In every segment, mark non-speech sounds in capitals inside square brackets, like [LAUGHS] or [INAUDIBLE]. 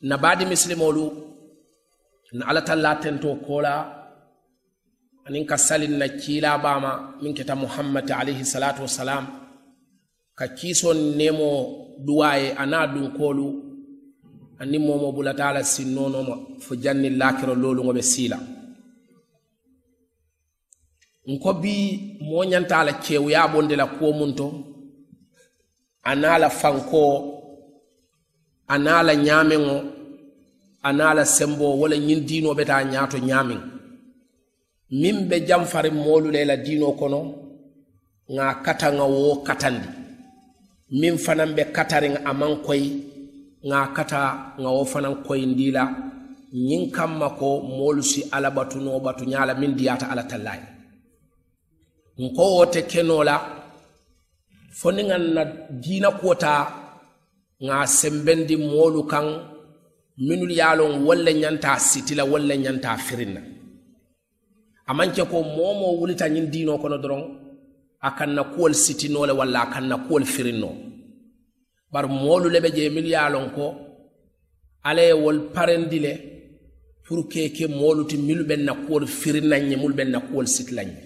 na baadi misilimolu na ala talla tento kola anin ka salin na kiila bama min keta muhammad alayhi salatu wassalam ka kiison nemo duwaye ana dunkolu anin momo bulatala sinnonoma fo janni lakiro lolu ngobe ɓe siila nko bi mo ñantala kewuya bonde la kuwo mun to anala fanko a naa la ñaameŋ o a naa la semboo wo le ñiŋ be taa ñaato ñaameŋ miŋ be janfariŋ moolu le la diinoo kono ŋa a kataŋa wo katandi. Min fanan be katariŋ aman maŋ koyi ŋa kata ŋa wo fanan koyindi la. Ñiŋ kamma ko moolu si alla batunoo batuñaa la min diyaata ala tallaye nko wo te kenoo la fo ni ŋan na diina kuwo taa nga sembendi moolu kaŋ minul ye a loŋ wolle ñanta sitila wolle ñanta firin na a maŋ ke ko moo moo wulita ñiŋ diinoo kono doroŋ a kaŋ na kuwol sitinoo le walla a kaŋ na kuwol firin noo bari moolu le be je minnu ye a loŋ ko ala ye wol parendi le pour ke ke moolu ti minnu be na kuwol firin na ñe mulu be na kuwol sitila ñe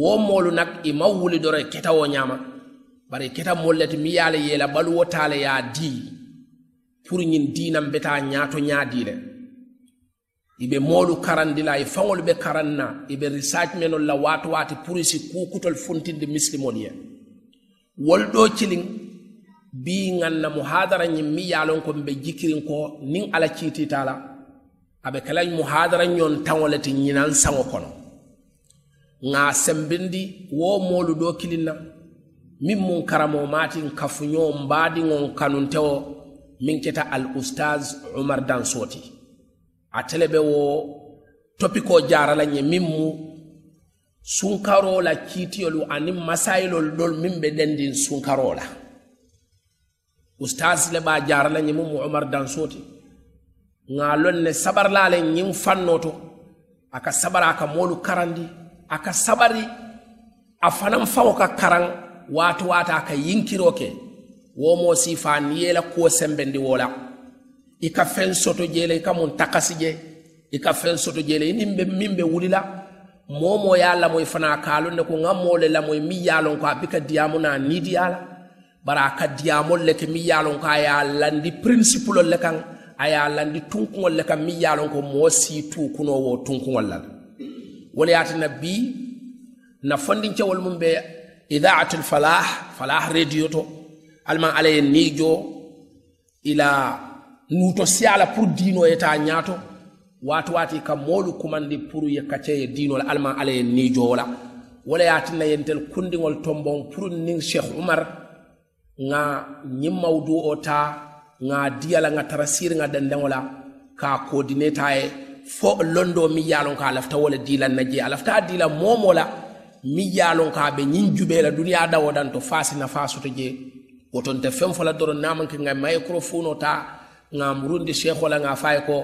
wo moolu nak i ma wuli doroŋ ketawo ñaama bari keta molleti mi yaala yeela baluwo taala ya dii. Pour ñin diinam beta ñaato ñaadi le iɓe moolu karandi la e faŋolu ɓe karanna iɓe research menol la waato waati pour si kuukutol funtinde misilimol ye. Wolɗo cilin bi ganna muhadara ñin mi yaalon ko mbe jikirin ko nin ala ciititala aɓe kala muhadara ñon taŋo le ti ñinan saŋo kono. Ŋa sembindi wo moolu ɗo kilinna min mun karamo matin kafuñoon mbaadiŋon kanuntewo min keta al ustaz umar dansoti atele be wo topiko jarala ye min mu sunkaro la kiitiyolu aniŋ masayilolu ɗol min be dendin sunkaro la ustaz le ɓa jarala ye min mu umar dansoti ŋa lon ne sabarlale ñiŋ fanno to aka sabara aka moolu karandi aka sabari a fanaŋ fawo ka karaŋ wato wata ka yinkiro ke. Womo sifa ni yela kuwo sembendi wola i ka feŋ soto jele i ka mun takasi je i ka feŋ soto jele inin be min be wulila momo moo ye lamoyi fana ka ne ko ŋa moo le lamoyi miŋ ye loŋ ko a bi ka diyaamu naa niidiya la. Bari a ka diyaamolu le ke miŋ ye loŋ ko a ye a landi pirinsipulolu le kaŋ a ye a landi tunkuŋolu le kaŋ miŋ ye loŋ ko moo sii tuu kunoo wo tunkuŋolu la le. Wo le ye a tinna bii nafondinke wolu be idaatul falah falah radio to alman ala ye nijo ila nuto siyala pour dino yeta nyato waatu wati ka moolu kumandi pour ye kaceye diinol alman ala ye nijo la wala ye tinna yentel wal tombon pour niŋ cheikh umar nga ñiŋ mawdu o taa ŋa diya la ŋa tara siiriŋa ka kodineta ye fo londo mi yalon ka lafta wala wo na jee la mi yalon ka be ñiŋ jube la duniya dawodan to fasi na fasuto je woton te fen fola doro namanke nga microphone ta nga murundi sheikh wala nga fay ko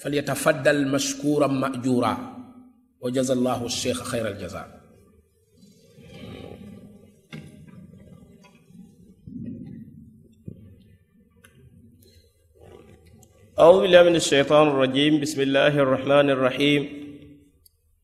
falyatafaddal mashkuran ma'jura wa jazallahu sheikh khairal jaza أعوذ بالله من الشيطان الرجيم بسم الله الرحمن الرحيم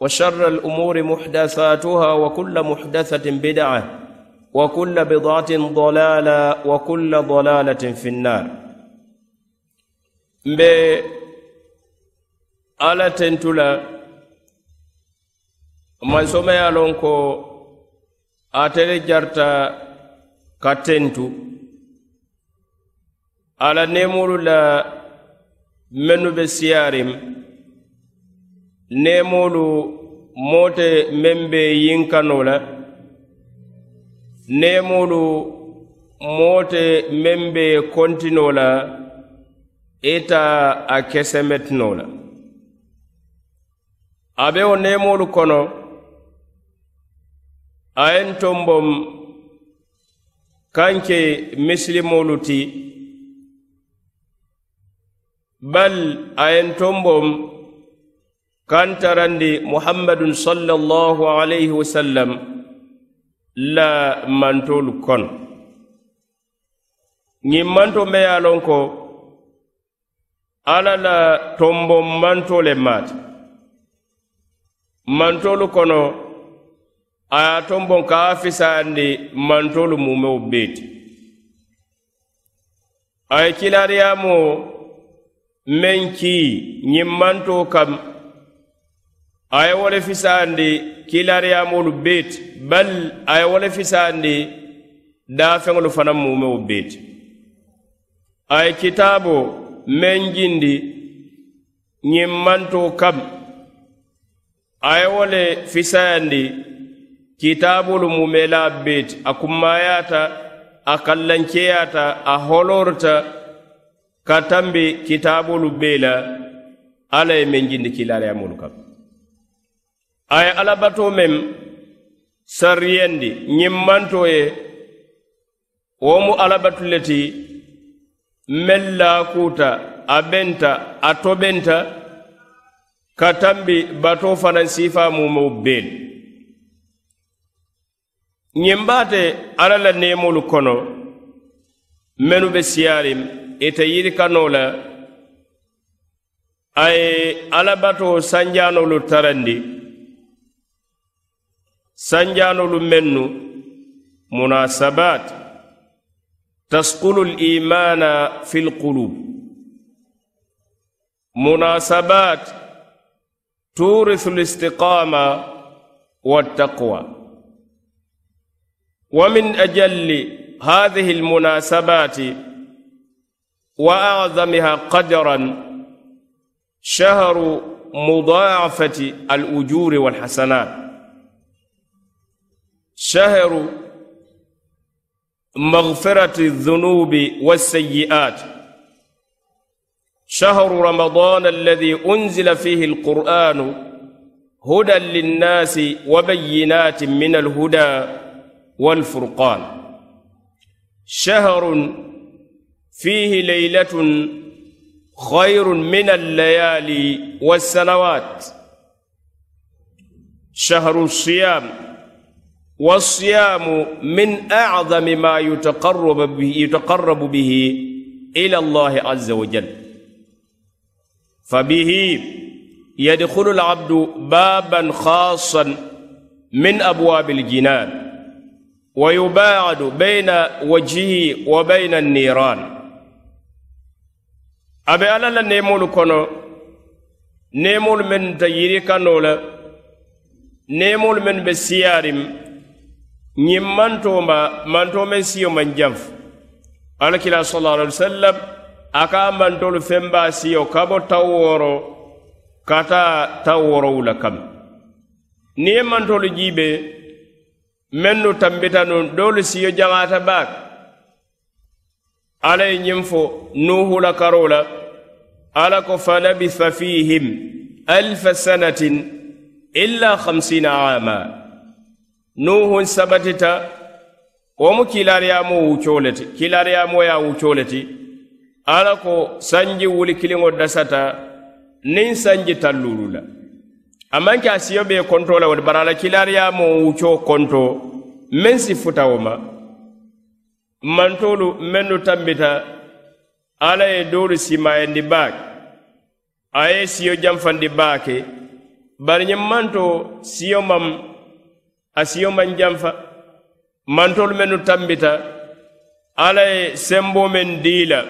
وشر الأمور محدثاتها وكل محدثة بدعة وكل بضعة ضلالة وكل ضلالة في النار مبي ala tentula mansoma ye lon ko atele jarta ka tentu ala nemolu la mennu be siyarim nemolu mote meŋ be yinkano la nemolu mote meŋ be kontino la ita a kesemetino la a be wo nemolu kono a yen n tombom kaŋ ke ti. Bal a ye n tombom kantarandi muhammadun sallallahu alayhi wasallam la mantolu kono ñiŋ manto me ye ko alla la tombon manto le maata mantolu kono a ye tombon ka a fisayandi mantolu mumewo beeti a ye kilariyamoo meŋ kii ñiŋ mantoo kam a ye wo le fisaandi kilariyamolu beeti bal a ye wo le fisaandi daafeŋolu fanaŋ mumewo beeti a ye kitaabo meŋ jindi ñiŋ mantoo kam. A ye wo le fisayandi kitaabolu mumela beeti a kummayaata a kallanceyaata a holorta ka tambi kitaabolu bee la alla ye meŋ jindi kilariyamolu kam. a ye alabato meŋ sariyandi ñiŋ manto ye wo mu alabatu le ti meŋ laakuuta a benta a tobenta ka tambi bato fanaŋ siifaa mumuu beelu ñiŋ baate alla la neemolu kono mennu be siyaarim ite yirikanoo la a ye alabatoo sanjaanolu tarandi. Sanjaanolu mennu munasabat taskulu limana fi lqulub munasabat turithu listiqama waltaqwa ومن أجل هذه المناسبات واعظمها قدرا شهر مضاعفه الاجور والحسنات شهر مغفرة الذنوب والسيئات. شهر رمضان الذي أنزل فيه القرآن هدى للناس وبينات من الهدى والفرقان. شهر فيه ليلة خير من الليالي والسنوات. شهر الصيام والصيام من أعظم ما يتقرب به يتقرب به إلى الله عز وجل. فبه يدخل العبد بابا خاصا من أبواب الجنان ويباعد بين وجهه وبين النيران. abe ala la nemolu kono nemolu men ta yiri kano la nemolu men be siyarim ñiŋ manto ma manto men siyo man janf alakila sallallahu alaihi wasallam a ka mantolu femba siyo kabo taw woro kata taw worowu la kam niŋ ye mantolu jiibe mennu tambita nun doolu siyo jaŋata baak ala ye ñiŋ fo nuhu la karo la ala ko falabitha fihim alfa sanatin illa hamsina ama nuhun sabatita wo mu kilariyamo wuco le ti kilariyamo ya wuco le ti ala ko sanji wuli kiliŋo dasata niŋ sanji tallulu la a maŋ ke a siyo be konto la woti bari ala kilariyamo wuco konto meŋ si futa wo ma. Mantolu mennu tambita ala ye doolu simayandi baake a ye siyo janfandi baake bari ñiŋ manto siyo mam asiyo man janfa mantolu mennu tambita. Ala ye sembo men dii la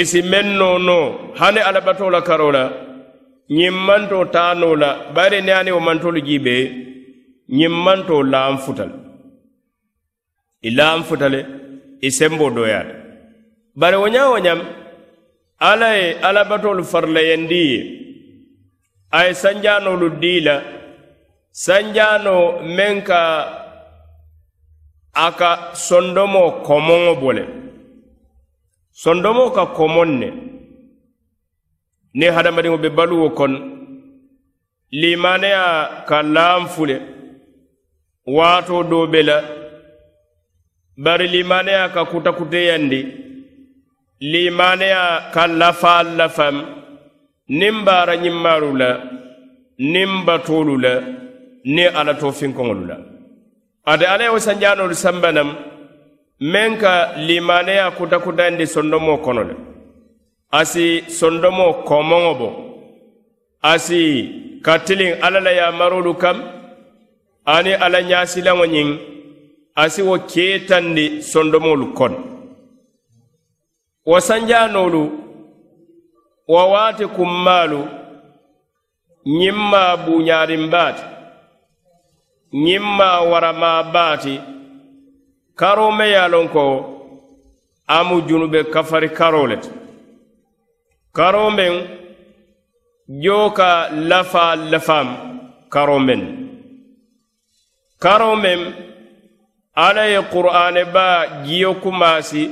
isi e men nono hani alabato la karo la ñiŋ manto taano la bari ne ani wo mantolu jiibe ñiŋ manto laan futa le i laan futa le i sembo doyaata bari wo ñaa wo ñam ala ye alabatolu farlayendi ye a ye sanjanolu dii la sanjaano meŋ ka a ka sondomo komoŋo bo le sondomoo ka komoŋ ne niŋ hadamadiŋo be baluwo kono limaneya ka laanfu le waato doo be la. Bari limaneya ka kutakuteyandi limaneya ka lafa lafam. Niŋ baara ñimmaalu la. Niŋ batoolu la. niŋ ala to finkoŋolu la. Ate ala ye wo sanjaanolu samba naŋ meŋ ka limaneya kutakutayindi sondomo kono le. Asi sondomo komoŋo bo. Asi ka tiliŋ alla la yamarolu kam ani alla ñaasilaŋo ñiŋ asi wo keetandi sondomolu kono wo sanjaanolu wo waati kummaalu ñiŋ maa buuñaarin baati. Ñiŋ ma waramaa baati karoo me ye a ko junube kafari karoo le ti karoo meŋ joo ka lafa lafaam karoo meŋ karoo meŋ alla ye qur'ane baa jiyo kumaasi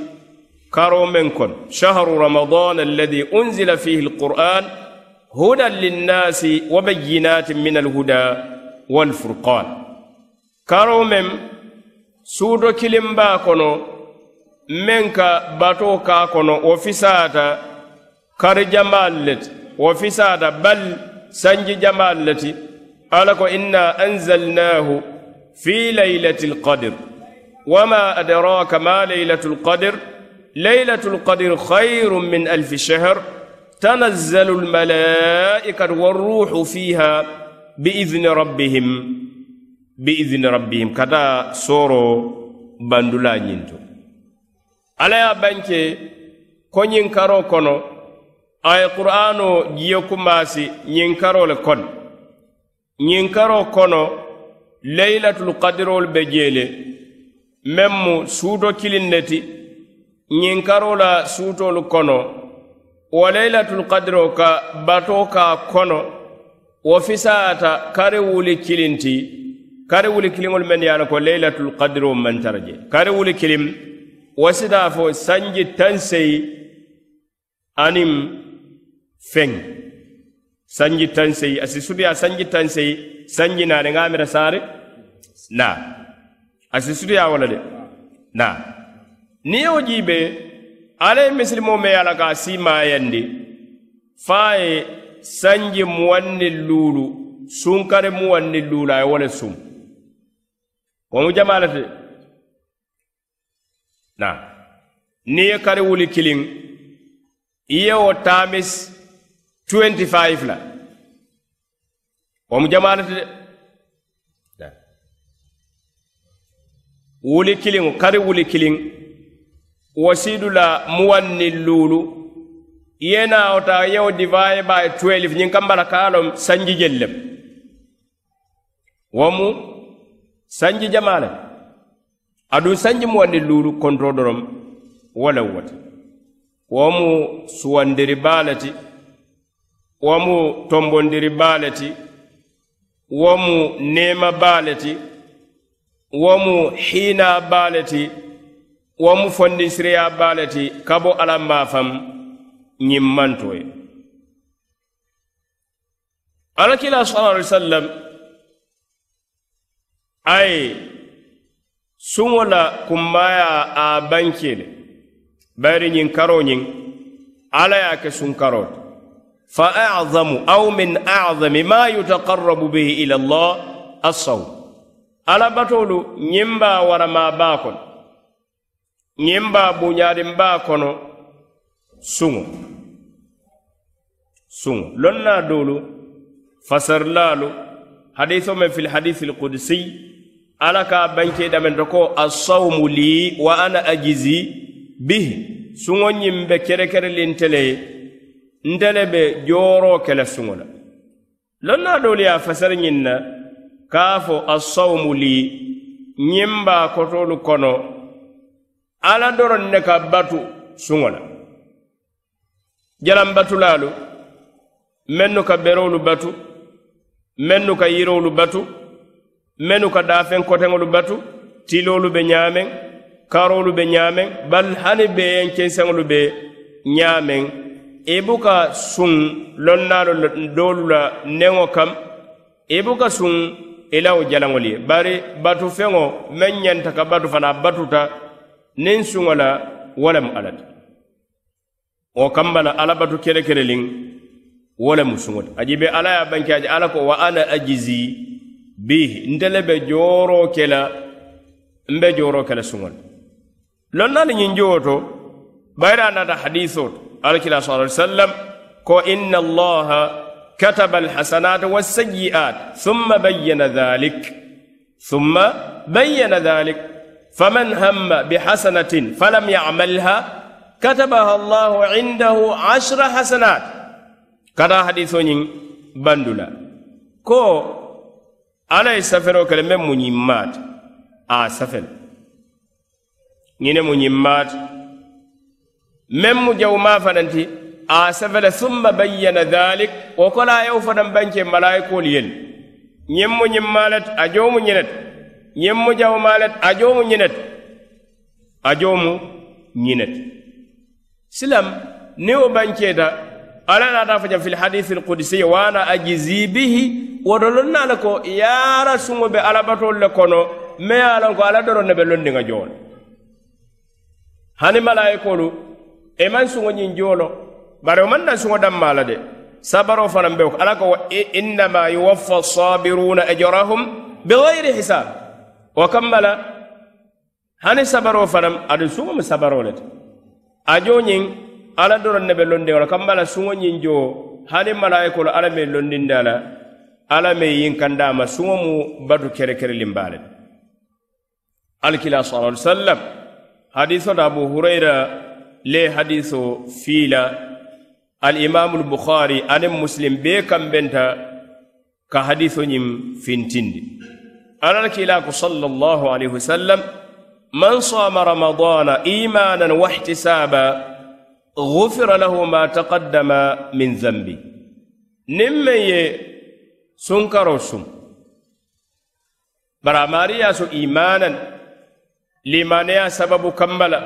karoo meŋ kono shahru ramadan alladi unzila fihi alqur'an hudan linnaasi wa bayinatin min alhuda walfurqan karoo meŋ suuto kiliŋ baa kono meŋ ka batoo kaa kono wo fisaata kari jamaalu le ti wo fisaata bal sanji jamaalu le ti alla ko inna anzalnahu fi laylati alqadir wama adraka ma laylatu alqadir laylatu alqadir khayrun min alfi shahr tanazzalu almalaikatu warruhu fiha biidni rabbihim biidni rabbihim kata soro bandula ñinto ala ye banke ko karo kono a ye qur'ano jiyo kumaasi ñiŋ karo le kon. Ñiŋ karo kono laylatul qadirol be jee le meŋ mu suuto kiliŋ ne ti ñiŋ karo la suutolu kono wo laylatul qadiro ka bato ka kono wo fisaata kari wuli kiliŋ ti kari wuli kiliŋolu meŋ ye a la ko laylatul qadiro mantara je kari wuli kiliŋ wo sitaa fo sanji taŋ seyi aniŋ feŋ sanji taŋ seyi asi sutiya sanji taŋ seyi sanji naani ŋa mira saari na asi sutiya wo le de? Na niŋ wo jiibe alla ye misilimo me ye a la ka a siimaayandi fo a ye sanji muwaŋ niŋ luulu sunkari muwaŋ niŋ luulu a ye wo le sum. Wo mu jamaa le na niŋ ye kari wuli kiliŋ iye ye wo taamis 25 la. Wo mu jamaa de wuli kiliŋo kari wuli kiliŋ wo la lulu. luulu i ye naa taa ye wo divaye by 12 ñiŋ kambala ka sanji jellem. Wo mu sanji jamaa le aduŋ sanji muwandi luulu kontoo doroŋ wo le wo ti wo mu suwandiri baa le ti wo mu tombondiri baa le ti wo mu neema baa le ti wo mu hiinaa baa le ti wo mu fondinsiriyaa baa le ti ka bo alla maafam ñiŋ mantoo ye alakila sallallahu alaihi wasallam a ye suŋo la kunmaaya a bankee le bayiri ñiŋ karoo ñiŋ alla ye a ke sunkaroo ti fa azamu aw min azami ma yutaqarrabu bihi ila allah assawm alla batoolu ñiŋ baa waramaa baa kono ñiŋ ba buñaadin baa kono suŋo suŋo loŋ naa doolu fasarilaalu hadiso meŋ ala ka bankeɗamen to ko assawmu li wa ana ajizi bihi. Suŋo ñiŋ be kerekerelintele ye ntele be jooroo kele suŋo la. Loŋ naa doolu ye a fasari ñiŋ na ka a fo assawmu li ñiŋ be kotoolu kono ala doroŋ ne ka batu suŋo la. Jalan jalanbatulaalu mennu ka beroolu batu mennu ka yiroolu batu menu ka daafen koteŋolu batu tiloolu be ñaameŋ karoolu be ñaameŋ bal hani beyeŋ kenseŋolu be ñaameŋ i buka suŋ lonnaalo doolu la neŋo kam i buka suŋ i la wo jalaŋolu ye. Bari batu feŋo meŋ ñanta ka batu fana batuta niŋ suŋo la wo lemu alla ti wo kamba la alla batu kele kereliŋ wo lemu suŋo ti ajibe alla ye a banke aje alla ko wa ana ajizi bihi ntele be jooroo ke la mbe jooroo ke la suŋol loŋ naani ñiŋ jowo to bayiri a naata hadisoo to alakila sa alai sallam ko inna allaha kataba alhasanata wasayi'at thumma bayyana dhalik ثم بين ذلك فمن هم بحسنة فلم يعملها كتبها الله عنده عشر حسنات كذا حديث بندلا كو ala ye safero kele meŋ mu ñimmaati a safel ñine mu ñimmaati meŋ mu jawumaa fananti a safele summa bayyana dhalik wo kola yewo fanaŋ banke malayikoolu yel ñiŋ mu a joomu ñinet ñiŋ mu a joomu ñinet a joomu ñinet silam ni wo bankeeta ala naata fo jam fil hadisi lkudisiy waana ajizi bihi woto lon naa le ko yaara suŋo be alabatolu le kono me ye a ko ala doroŋ ne be londiŋa joo le hani malayikoolu e maŋ suŋo ñiŋ joo lo bari wo maŋ na suŋo danmaa la de sabaro fanaŋ be ko ala ko innama yuwaffa sabiruna ajrahum bigayri hisab wo kamma la hani sabaro fanaŋ aduŋ suŋo mu sabaro le ti a joo ñiŋ ala doroŋ ne be londiŋo la kamma la suŋo ñiŋ joo hani malayikoolu alla me londindi a la alla me yinkanda ma suŋo mu batu kere kere limbaa le alkila sallallahu alaihi wasallam hadiso da abu hurayra le hadiso fiila alimamu lbukhari aniŋ muslim bee kam benta ka hadiso ñiŋ fintindi alla la kiila ko sallallahu alaihi wasallam man sama ramadana imanan wahtisaba غفر له ما تقدم من ذنبه niŋ meŋ ye sunkaro sum bari a maari ye a so imanan limaneya sababu kamba la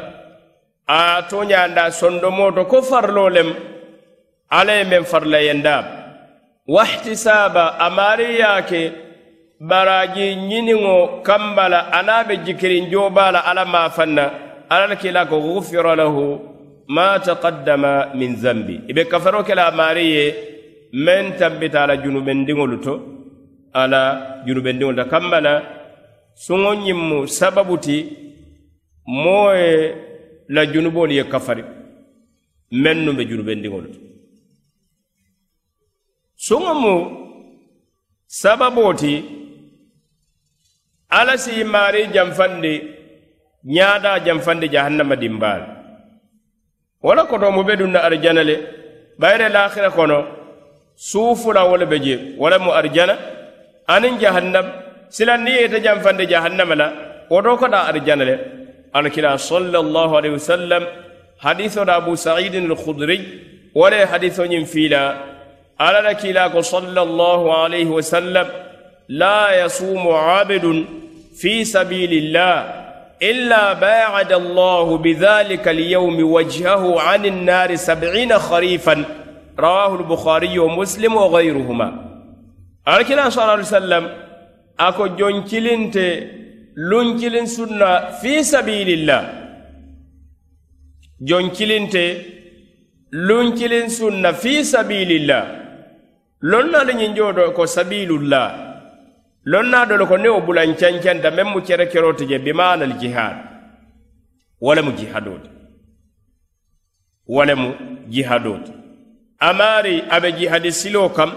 a to ñanda sondomo to ko farlo lem alla ye meŋ farlayenda wahtisaba a maari ye ke baraji ñiniŋo kamba la anaŋ be jikiriŋ jooba la alla maafaŋ na alla la kiila ko gufira lahu ma taqaddama min zambi. I be kafaro kela maari ye men tambita ala junubendiŋolu to ala junubendiŋolu to kamma la suŋo ñimmu sababu ti moo ye la junuboolu ye kafari meŋ nu be junubendiŋolu to. Suŋo mu sababoo ti alla si i maari janfandi ñaadaa janfandi jahannama dimbaali wo la koto mu be dunna arijana le bayire laakhira kono suufula wo le be je wo le mu arijana aniŋ jahannam silan niŋ ye ite janfandi jahannama la woto ko daa arijana le alkila sallallahu alaihi wasallam hadiso da abu sa'idin al-khudri wala hadiso ñiŋ fiila ala la kila ko sallallahu alaihi wasallam la yasumu abidun fi sabilillah إلا باعد الله بذلك اليوم وجهه عن النار سبعين خريفا رواه البخاري ومسلم وغيرهما. أركلا صلى الله عليه وسلم أكو جون كيلين لون سنة في سبيل الله جون كيلين لون سنة في سبيل الله لون لن جودو كو سبيل الله lonna dolo ko ne wo bulan cancanta meŋ mu kere kerote je bimanal jihad. Walemu jihadoti ti jihadoti amari abe jihadi silo kam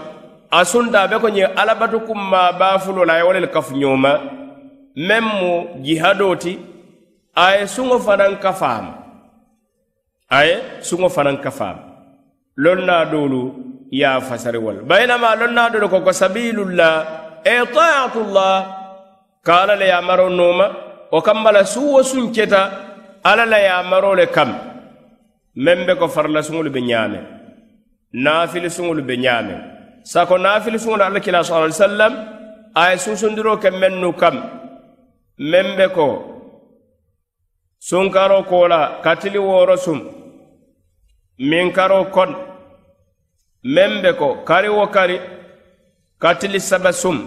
a sunta abe ko ñe alabatu kumma a ye wolel kafu ñoma meŋ mu jihadoti a ye suŋo fanaŋ kafaama a ye suŋo fanaŋ kafaama lonna doolu ye a fasari wala bayinama lonna doolu ko ko sabilullah اطاعت الله قال لي امروا نوما وكم بلا سو سنكتا الا لي امروا لكم من بك فرل سول بنيامه نافل سول بنيامه ساكو نافل سول الله كلا صلى الله عليه وسلم اي سوسندرو كم من نكم من بكو سنكارو كولا قتل ورسوم من كارو كون من بكو كاري وكاري katili sabasum.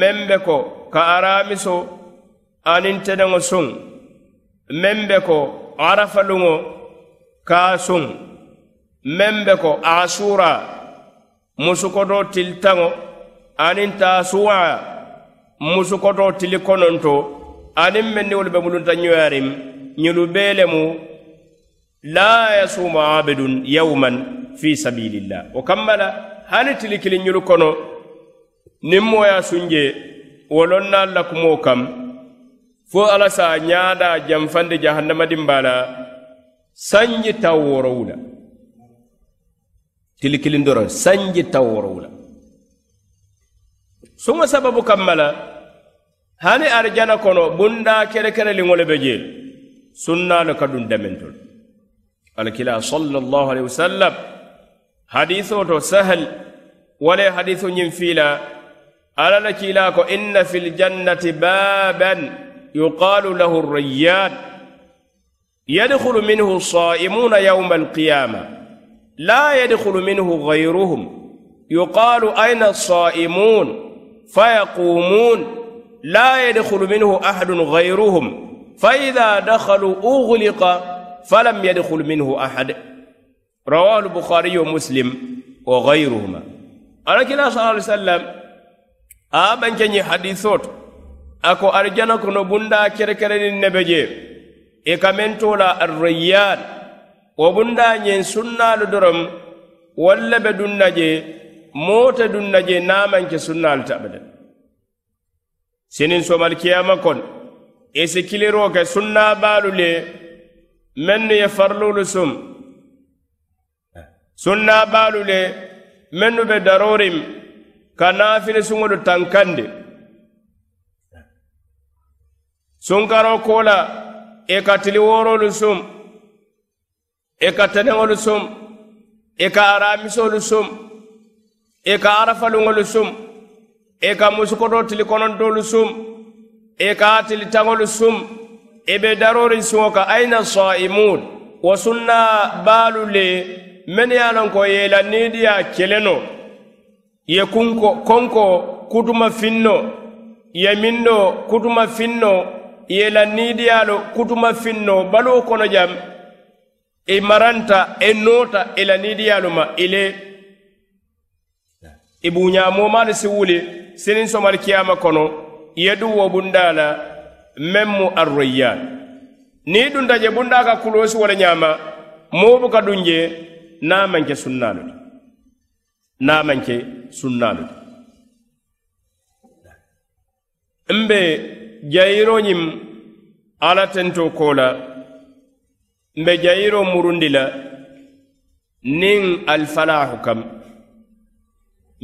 Meŋ be ko ka aramiso aniŋ teneŋo suŋ meŋ be ko arafaluŋo kaa suŋ meŋ be ko asura musukoto tilitaŋo aniŋ taasuwa musukoto tili kononto aniŋ meŋ niwolu be mulunta ɲoyariŋ ñilu bee lemu la yasumu abidun yawman fi sabilillah. Wo kamma la hani tilikili ñulu kono niŋ moo ye sunje wo loŋ na la kumoo kam fo ala sa a ñaada janfandi jahannamadinbaa la sanji taw worowu la tilikilin doroŋ sanji taw worowu la suŋo sababu kamma la hani arijana kono bundaa kerekereliŋo le be jee sunnaalu ka duŋ damentolu alkila sallallahu alaihi wasallam hadiso to sahal wala hadiso ñiŋ fiila ala la kiila ko inna fi ljannati baban yuqalu lahu rayyan yadkhulu minhu saimuna yawma alqiyama la yadkhulu minhu ghayruhum yuqalu aina الصائمون فيقومون لا يدخل منه احد غيرهم فاذا دخلوا اغلق فلم يدخل منه احد رواه البخاري ومسلم وغيرهما. على كلا صلى الله عليه وسلم آبن كني حديثوت. أكو أرجانا كنو بندا كركرين النبجي. إكامنتولا الريان. وبندا نين سنة لدرم. ولا بدون نجي موت دون نجي نامن سنة لتأبدا سنين سوما الكيامة كون. كن إسكيلي روك سنة بالو لي من يفرلو لسم sunna baalu le mennu be darorim ka naafili suŋolu tankandi sunkaro kola i e ka tili worolu sum i ka teneŋolu sum i ka aramisolu sum i ka arafaluŋolu sum i ka musukoto tili konontolu sum i ka tili taŋolu sum i be darori suŋo ka aina saimun wo sunna baalu le men ye a lon ko yela niidiya keleno. Ye kunko konko kutuma finno. Ye mindo kutuma finno. Ye la niidiyaalo kutuma finno. Baluo kono jam. I maranta i noota i la niidiyaalu ma ile i buuñaamoomaanu si wuli sinin somali kiyama kono. Yedu wo bundaa la meŋ mu arroyyan niŋ i dunta je bundaa ka kuloosi wo le ñaama moo buka duŋ je naa maŋ ke sunnaalu ti naa maŋ ke sunnaalu ti mbe jayiro ñiŋ ala tento ko la mbe jayiro murundi la niŋ alfalahu kam.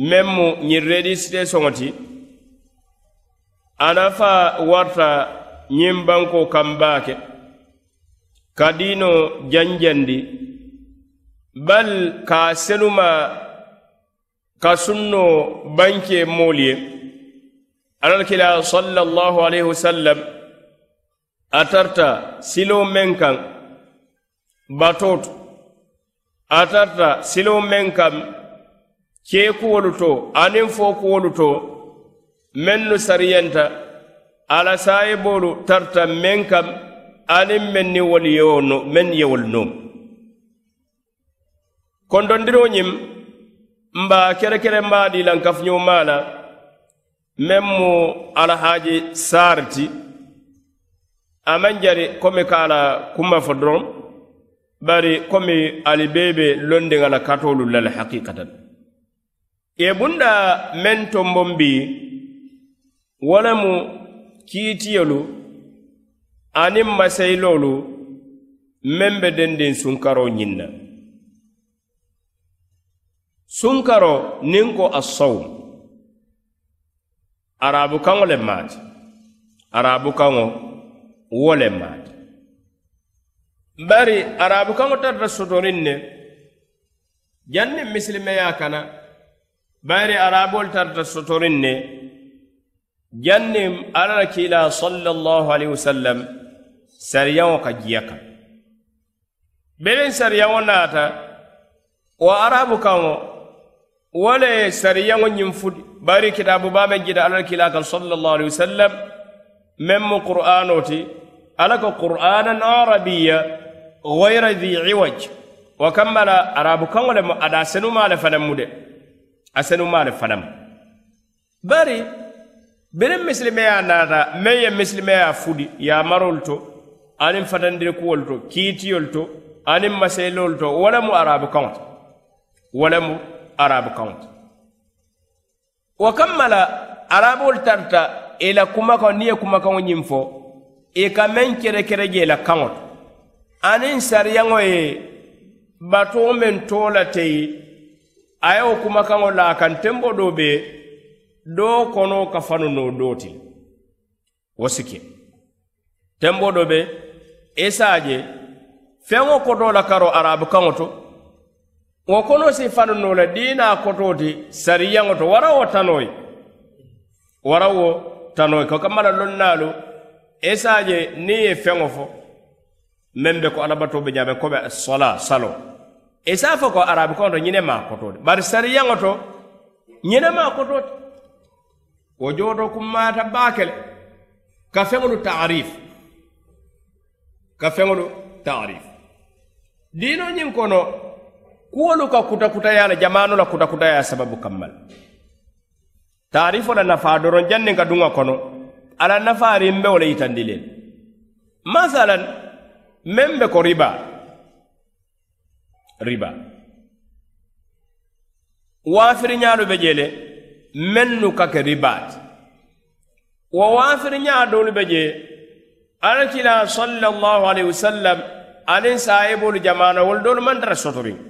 Meŋ mu ñiŋ redisite soŋo ti a nafa warta ñiŋ banko kam baa ke ka diino janjandi bal ka senuma ka sunno banke moolu ye alal kila sallallahu alaihi wasallam a tarta siloo meŋ kaŋ batooto a tarta siloo meŋ kaŋ keekuwolu to aniŋ fookuwolu to mennu sariyanta. Ala saayiboolu tarta meŋ kaŋ aniŋ meŋ ni wolu yewo no meŋ yewolu noomu kondondiro ñiŋ mba kerekere mba di lan kafuñomaa la meŋ mu alahaaji saari ti a maŋ jari komi ka a la kuma fo doroŋ bari komi ali bee be ngala la katoolu la le haqiqatan ye bunda meŋ mbombi walamu wo lemu kiitiyolu aniŋ masayiloolu meŋ be dendiŋ sunkaroo ñiŋ na sunkaro niŋ ko assawm arabu kaŋo le maati. Arabu kaŋo wo le maati. Bari arabu kaŋo tarta sotoriŋ ne janniŋ misilimeya kana bari arabolu tarta sotoriŋ ne janniŋ alla la kiila sallallahu alaihi wasallam sariyaŋo ka jiya kaŋ beleŋ sariyaŋo naata arabu kaŋo wo le sariyaŋo ñiŋ futi bari kitaabu baa meŋ jita alla la kiila kaŋ sallallahu alaihi wasallam meŋ mu qur'ano ti alla ko qur'anan arabiya ghayra dhi iwaj wo kamma la arabu kaŋo le mu ada a senumaa le fanaŋ mu de a senumaa le fanaŋ bari biriŋ misilimeya naata meŋ ye misilimeya fudi yamarolu to aniŋ fatandiri to kiitiyolu to aniŋ maseelolu to wo le mu arabu kaŋo ti wo le mu arabu kaŋo wo kamma la arabolu tarta i la kumakaŋo niŋ ye kumakaŋo ñiŋ fo i ka meŋ kere je la kaŋo to aniŋ sariyaŋo ye batoo meŋ too la teyi a ye wo kumakaŋo la a kaŋ tenbo doo be doo kono ka fanu noo doo ti wo si ke tenbo doo be i se a je feŋo kotoo la karo arabu kaŋo to wo kono si fanuno le diina koto ti sariyaŋo to wara wo tanoyi wara wo tanoyi ko kamala lonnaalu isa je niŋ ye feŋo fo. Meŋ be ko alabato be ñaameŋ ko be sola salo. Isa fo ko arabi kono to ñine maa koto ti bari sariyaŋo to ñine maa koto ti wo jooto kummaata baake le ka feŋolu taarif. Ka feŋolu taarif. Diino ñiŋ kono kuwolu ka kutakutaya la jamanu la kutakutaya sababu kammal. Taarifo la nafaa doron janniŋ ka duŋa kono ala nafaariŋ be wo le yitandi le. Masalan meŋ be ko riba. Riba. Waafiriñaalu be je le mennu ka ke ribaati wo waafiriñaa doolu be je alakila sallallahu alaihi wasallam aniŋ saayibolu jamaana wolu doolu maŋ tara sotoriŋ.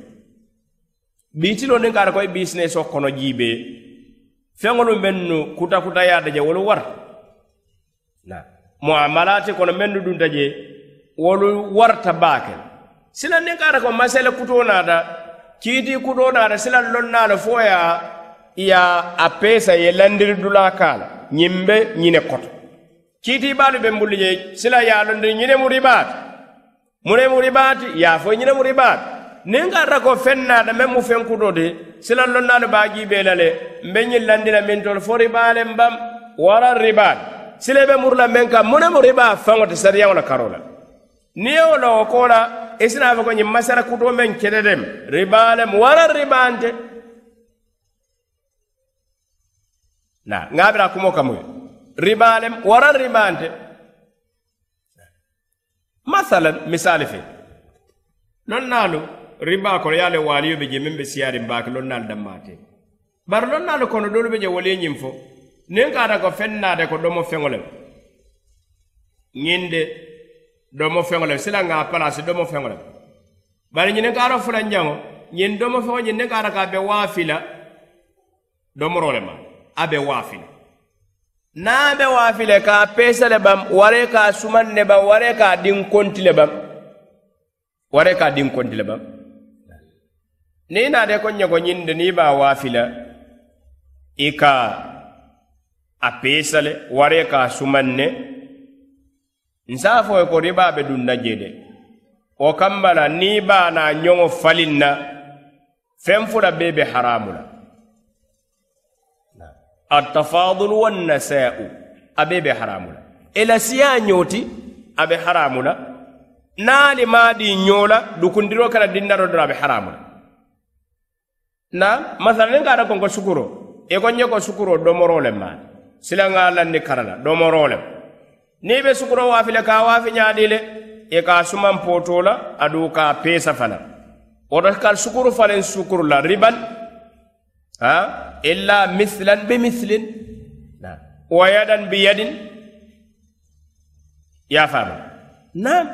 Biitilo niŋ ka ata koye bisineso kono jiibee feŋolu mennu kutakutayaata je wolu wara. Na muamalaati kono mennu dunta je wolu warta baake. Sila niŋ ka ko masele kutoo naata kiitii kutoo naata sila lonnaa le fo ye ya a peesa ye landiri dulaa kaa la ñiŋ be ñine koto. Kiitii baalu be mbulu je sila ye a londiri ñine mu ribaati mune mu ribaati ye a fo ñine mu ribaati niŋ ka ata ko feŋ naata meŋ mu feŋ kutoo ti sila lonnaalu baajii bee la le mbe ñiŋ landi la miŋ tolu fo ribaa le mbam wara ribaati sila be muru la meŋ kaŋ mune mu ribaa faŋo ti sariyaŋo la karoo la. Niŋ ye wo la wo koo la i si naa fo ko ñiŋ masara kutoo meŋ kete dem ribaa lem wara ribaante na ŋa bira kumo kamu ye ribaa lem wara ribaante masalan misali fe rimbaa kono ye a le waaliyo be je meŋ be siyaariŋ baake loŋ dammaate. Bari loŋ kono doolu be je wolu ye ñiŋ fo niŋ ka ata ko feŋ naata ko domo feŋo le ñiŋ de domo feŋo le sila ŋa palasi domo feŋo le bari ñiniŋ ka ata fulanjaŋo ñiŋ domo feŋo ñiŋ ne ka ata ka a be waafi la domoro le ma a be waafi le niŋ a be waafi le ka a peesa le bam wara ka a sumaŋ ne bam wara ka a diŋ konti le bam wara ka a diŋ konti le bam. niŋ i naata ko ñego ñindi niŋ i be a waafi la i ka a peesa le wara ka a sumaŋ ne nsa a fo ye koto i be be dunna je de wo kamba la niŋ i be a naa ñoŋo faliŋ na feŋ fula bee be haramu la attafadulu wannasa'u a bee be haramu la i la siyaa ñooti a be haramu e la naali maadi maa ñoo la dukundiro kana dindaro dora a be haramu la na masala niŋ ka ata konko sukuro. I ko ñe ko sukuro domoro le maani silaŋa lanni kara la domoroo le ni be sukuro waafi le ka waafi ñaadii le i e ka suman sumaŋ pootoo la aduŋ ka peesa fana. Woto ka sukuru falen sukuru la riban. Ha? Illa mithlan bi mislin wa yadan bi yadin. Ya faama naam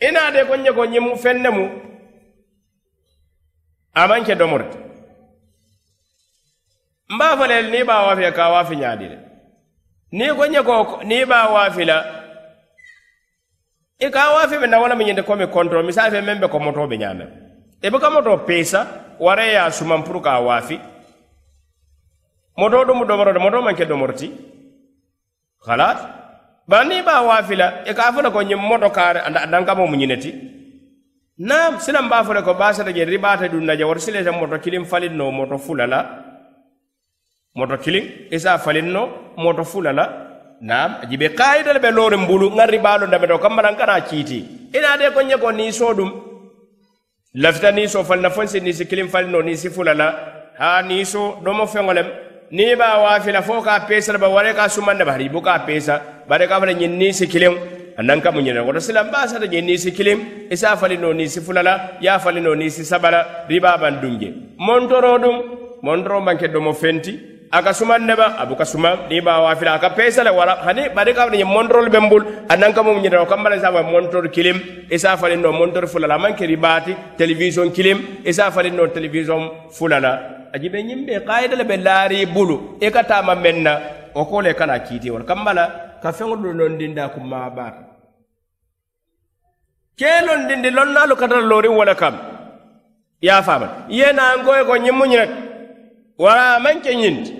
ina de ko ñe ko ñimu feŋ mu. a maŋ ke domori ti n a fo le niŋ i be a waafi ka a waafi ñaadi le niŋ i ko ñe ko niŋ i be a waafi la. I ka a waafi be na wo le mu ñinti komi kontoro misali fe meŋ be ko motoo be ñaamiŋ i buka moto peesa wara ye a suman puru ka a waafi moto dumu domoro de moto maŋ ke domoro ti. Halat bari niŋ i be a waafi la i ka a fo le ko ñiŋ moto kaari a dankamo mu ñine ti naam silaŋ be a fo le ko baasata je ribaata duŋ na je woto sileta moto kiliŋ falin no moto fula la moto kiliŋ i se a faliŋ no moto fula la naam jibe kaayita le be looriŋ bulu ŋa ribaalo dameto kambala n kana kiiti i de ko ñe ko niisoo dum. Lafita niisoo falina foŋ si niisi kiliŋ faliŋ no niisi fula la ha niisoo domo feŋo lem niŋ i be a waafila fo ka a peesa le ba wara i ka a sumanda bari i buka a peesa bari i ka a fo le ñiŋ niisi kiliŋ anan ka muñene koto silamba sata je nisi kilim isa fali no niisi fulala ya fali no niisi sabala ribaban dunje montoro dum montoro manke domo fenti aka suman neba abuka suma riba wafila aka pesa la wala hani bari ka ñe montorol ɓen mbul anan ka muñene o kambala isa fa kilim isa fali no montor fulala manke ribati télévision kilim isa fali no télévision fulala. Ajibe nyimbe kayida le ɓe laari bulu e ka tama menna o kole kana kiiti wol kambala ka feŋolu londinda ku maabata kenon dindi lonnalu katara lorin wala kam. Ya fama. Ye na ngoy ko nyimmu nyet wala man ke nyinti.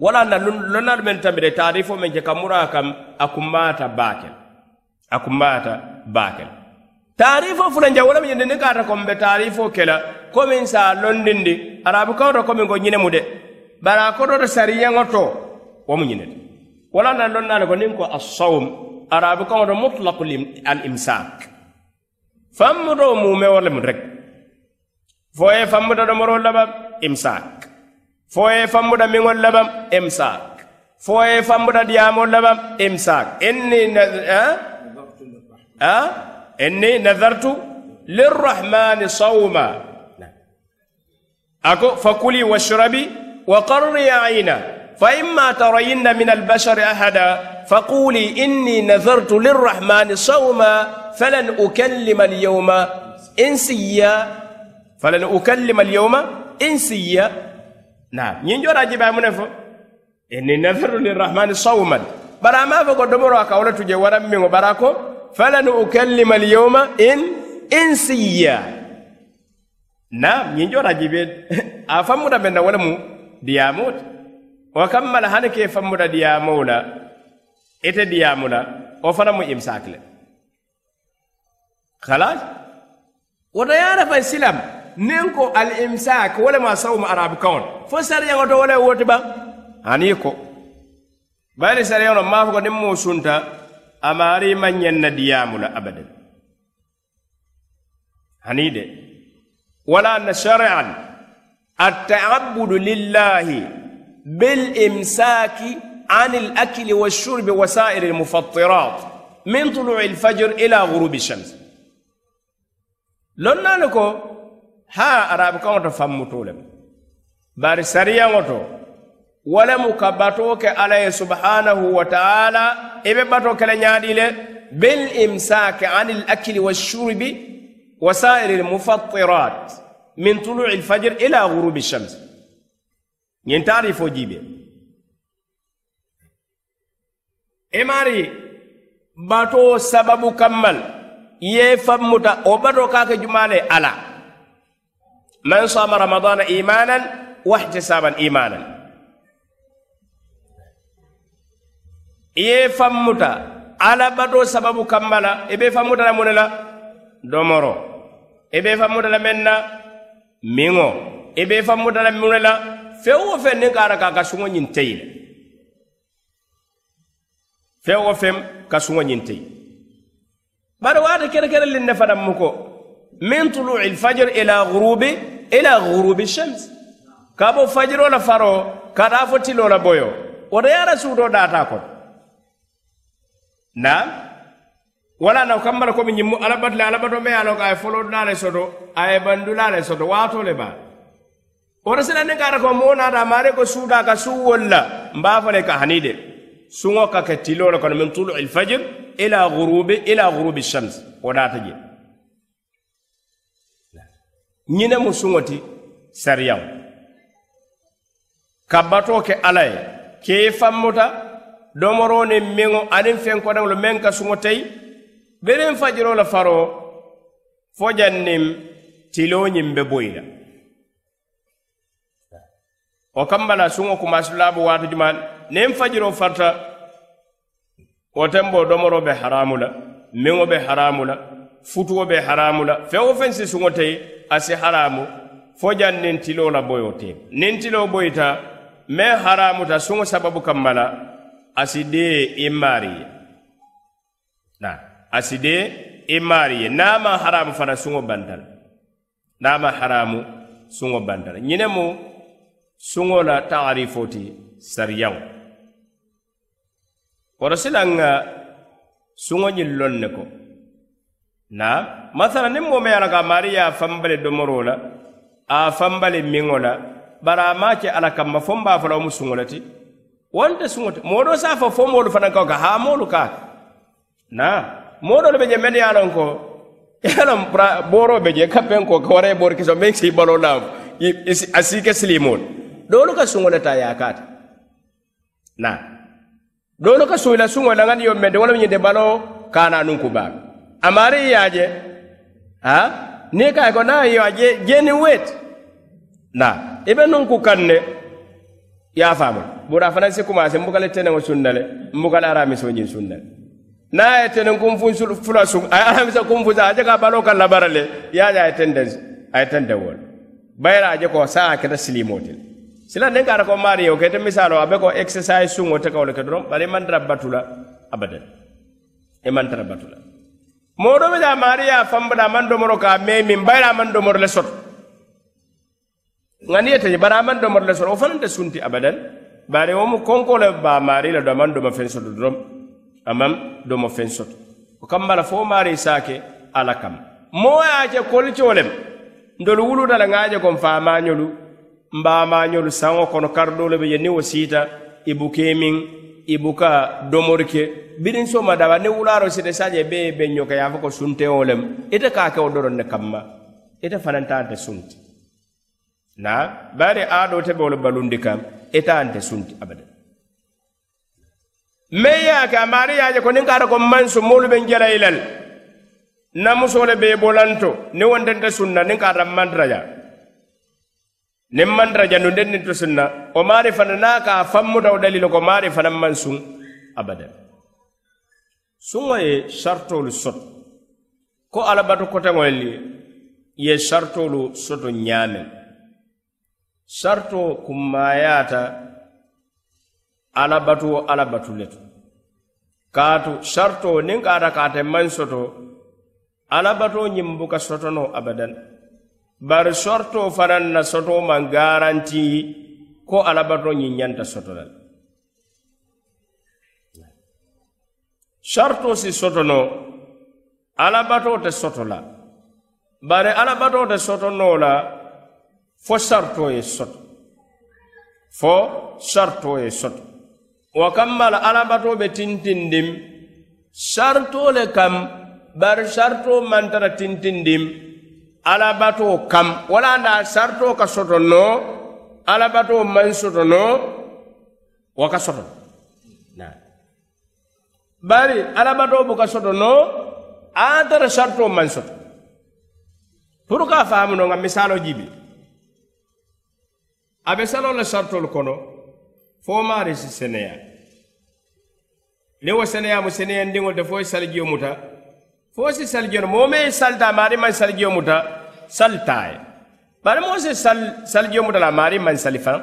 Wala na lonnal men tambe taarifo men je kamura kam akumata bakel akumata bakel taarifo fulanje wala men ndin kata ko mbe taarifo kela. Ko min sa londindi arabu kawto ko min ko nyine mu de bara ko do sariya ngoto. Wo mu nyine. Wala na lonnal ko nin ko as-sawm arabu ko do mutlaq al imsak famdo mu me wala mun rek foye famdo do moro labam imsak foye famdo mi ngol labam imsak foye famdo diamo labam imsak inni ha ha inni nadartu للرحمن صوما أكو فكلي واشربي وقري عينا فإما ترين من البشر أحدا فقولي إني نذرت للرحمن صوما فلن أكلم اليوم إنسيا. فلن أكلم اليوم إنسيا. نعم. ينجو راجب من إني نذرت للرحمن صوما. برا ما فقد دمروا كولا تجي ورم من وبراكو فلن أكلم اليوم إن إنسيا. نعم. ينجو راجب [LAUGHS] أفهم من ولا مو دياموت. wo kammala hani ke fammuta diyamow la ite diyamu la wo fana mu imsak le halas woto yara fa silam nin ko al imsak wole ma sawmu arabu kawon fo sariyaŋo to wole woti baŋ hani ko bari sariyaŋo maa fo ko niŋ mu sunta amaari maŋ ñeŋ na diyamu la abadan hani de wala na shari'an at ta'abbudu lillahi بالإمساك عن الأكل والشرب وسائر المفطرات من طلوع الفجر إلى غروب الشمس. لنا نكو ها أراب كون تفهم طولم بار سريا وتو ولم كباتوك عليه سبحانه وتعالى. إبه باتوك لنيادي بالإمساك عن الأكل والشرب وسائر المفطرات من طلوع الفجر إلى غروب الشمس. ñiŋ taari fo jiibe i maari sababu kammal ye fammuta o batoo ka jumane jumaale ala man sama ramadana imanan wa ihtisaban imanan ye fammuta ala bato sababu kamma ebe i be la mune domoro ebe be fammuta la meŋ na miŋo i la mune feŋ wo feŋ niŋ ka ara ka a ka suŋo ñiŋ teyi le. Feŋ wo feŋ ka suŋo ñiŋ teyi. Bari waati kere kere liŋ ne fanaŋ mu ko min tului lfajiri ila gurubi ila gurubi shams. Ka bo fajiro la faro ka taa fo tiloo la boyo woto la suutoo daataa koto na wala na kambala komi ñimmu alabatle alabato me ye foloo dulaa le soto a ye bandulaa le soto waatoo le ba woto sinanni kaata ko moo naata maare ko suuɗa ka suwol la mbaa ka hani de. Suŋo ka ke tiloo le kono min tulu ilfajir ila gurubi ila gurubi shams. Wo naata je. Ñine mu suŋo ti sariyaŋ. Ka bato ke ala ye. Ke fammuta domoro ni miŋo aniŋ fenkodaŋolu meŋ ka suŋo teyi. Beriŋ fajiro la faro fo janniŋ tiloo ñiŋ be boyi la. o kambala suŋo kumasilaabu waati jumaal niŋ fajiro farta wo tenbo domoro be haramu la miŋo be haramu la futuwo be haramu la. Feŋ wo feŋ si suŋo teyi a si haramu fo jaŋ niŋ tiloo la boyo te niŋ tiloo boyita meŋ haramuta suŋo sababu kamma la a si dee i maari ye. A si dee i maari ye. Niŋ a maŋ haramu fana suŋo banta la. Niŋ a maŋ haramu suŋo banta la. Ñine mu suŋo la taarifo ti sariyaŋo silaŋ ŋa suŋo ñiŋ loŋ ne ko. Na masala niŋ moo me ye a la ka ye a fambale domoroo la a fambale miŋo la bari a maŋ ke ala kamma fo a fo la wo mu suŋo le ti. Wonte suŋo ti moo doo se a fo fo moolu fanaŋ kawo ka haa moolu kaa na moo doolu be je mennu ye a loŋ ko ye a loŋ booroo be je ka peŋ ko ka wara ye boori kiso meŋ si baloo la a sii ke silimoolu doolu ka suŋo le taa ye na. Doolu ka suŋo la suŋo la yo mende wo le mu ñinte baloo kaana nuŋ ku baa amari maari ye a je? Ha? Niŋ ka ko na yo a je jeeniŋ na. I be nuŋ ku kaŋ ne ye a faamu se a fanaŋ si kumaase mbuka le teneŋo sunna le mbuka le aramisoo ñiŋ sunna le niŋ a ye teneŋ kunfun fula suŋ a ye aramisa kunfusa a je ka baloo kaŋ labara le ye a tende a ye tende wo le bayira a je ko saa a keta le sila niŋ ka ata ko maari yo kete misaaloo a be ko exercise suŋo te kawo le ke doroŋ bari i maŋ tara batu la abadan i batu do je domoro ka a mee miŋ bayira a maŋ domoro le soto ŋa niŋ ye teje bari a maŋ domoro le soto wo fanaŋ te sunti abadan bari wo mu konko le ba maari la do a maŋ domo feŋ soto doroŋ a maŋ domo feŋ soto wo kamba la fo maari se a ke ala kam moo ye a ke kolicoo a je ko faamaañolu mbaamaañolu saŋo kono karɗole be je niŋ wo siita i buke miŋ i buka domori ke biriŋ soma daba niŋ wulaaro sita saje bee be ñoka ye a fo ko sunteŋo lem ite ka ke wo doroŋ ne kamma ite fanantante sunti. Na bari aadoo te be wo le balundi kam ite ante sunti abada meŋ ye a ke a maari ye a je ko niŋ ka ata ko mansu moolu be njela i lal na musoo le be i bolanto niŋ wontente sunna niŋ ka ata mantaraya nin mantara jandu nden nin to sunna o maari fana naa ka fammuta o dalilo ko maari fanan man sun abadan. Suŋo ye sartolu soto ko alabato koteŋol ye sartolu soto ñaameŋ sarto kummayaata alabatu wo alabatu le to kaatu sarto niŋ kaata kaate maŋ soto alabato ñiŋ buka sotono abadan. bari sorto fanaŋ na soto maŋ garanti ko alabato ñiŋ ñanta soto la le sarto si soto no alabato te soto la bari alabato te soto no la fo sarto ye soto. Fo sarto ye soto. Wa kamma la alabato be tintindim sarto le kam bari sarto mantara tintindim alabato kam. Wala nda sarto ka soto no alabato man soto no wo ka soto bari alabatoo buka soto no antara sarto man soto. Pour ka faamu no nga misalo jibi. Abe salo saloo la sartolu kono fo maari si seneya. Niŋ wo seneya mu seneyandiŋo te fo ye salijiyo muta. Me salta maari man saljiyo muta saltaye bari moo si sal saljiyo muta la maari man sali faŋ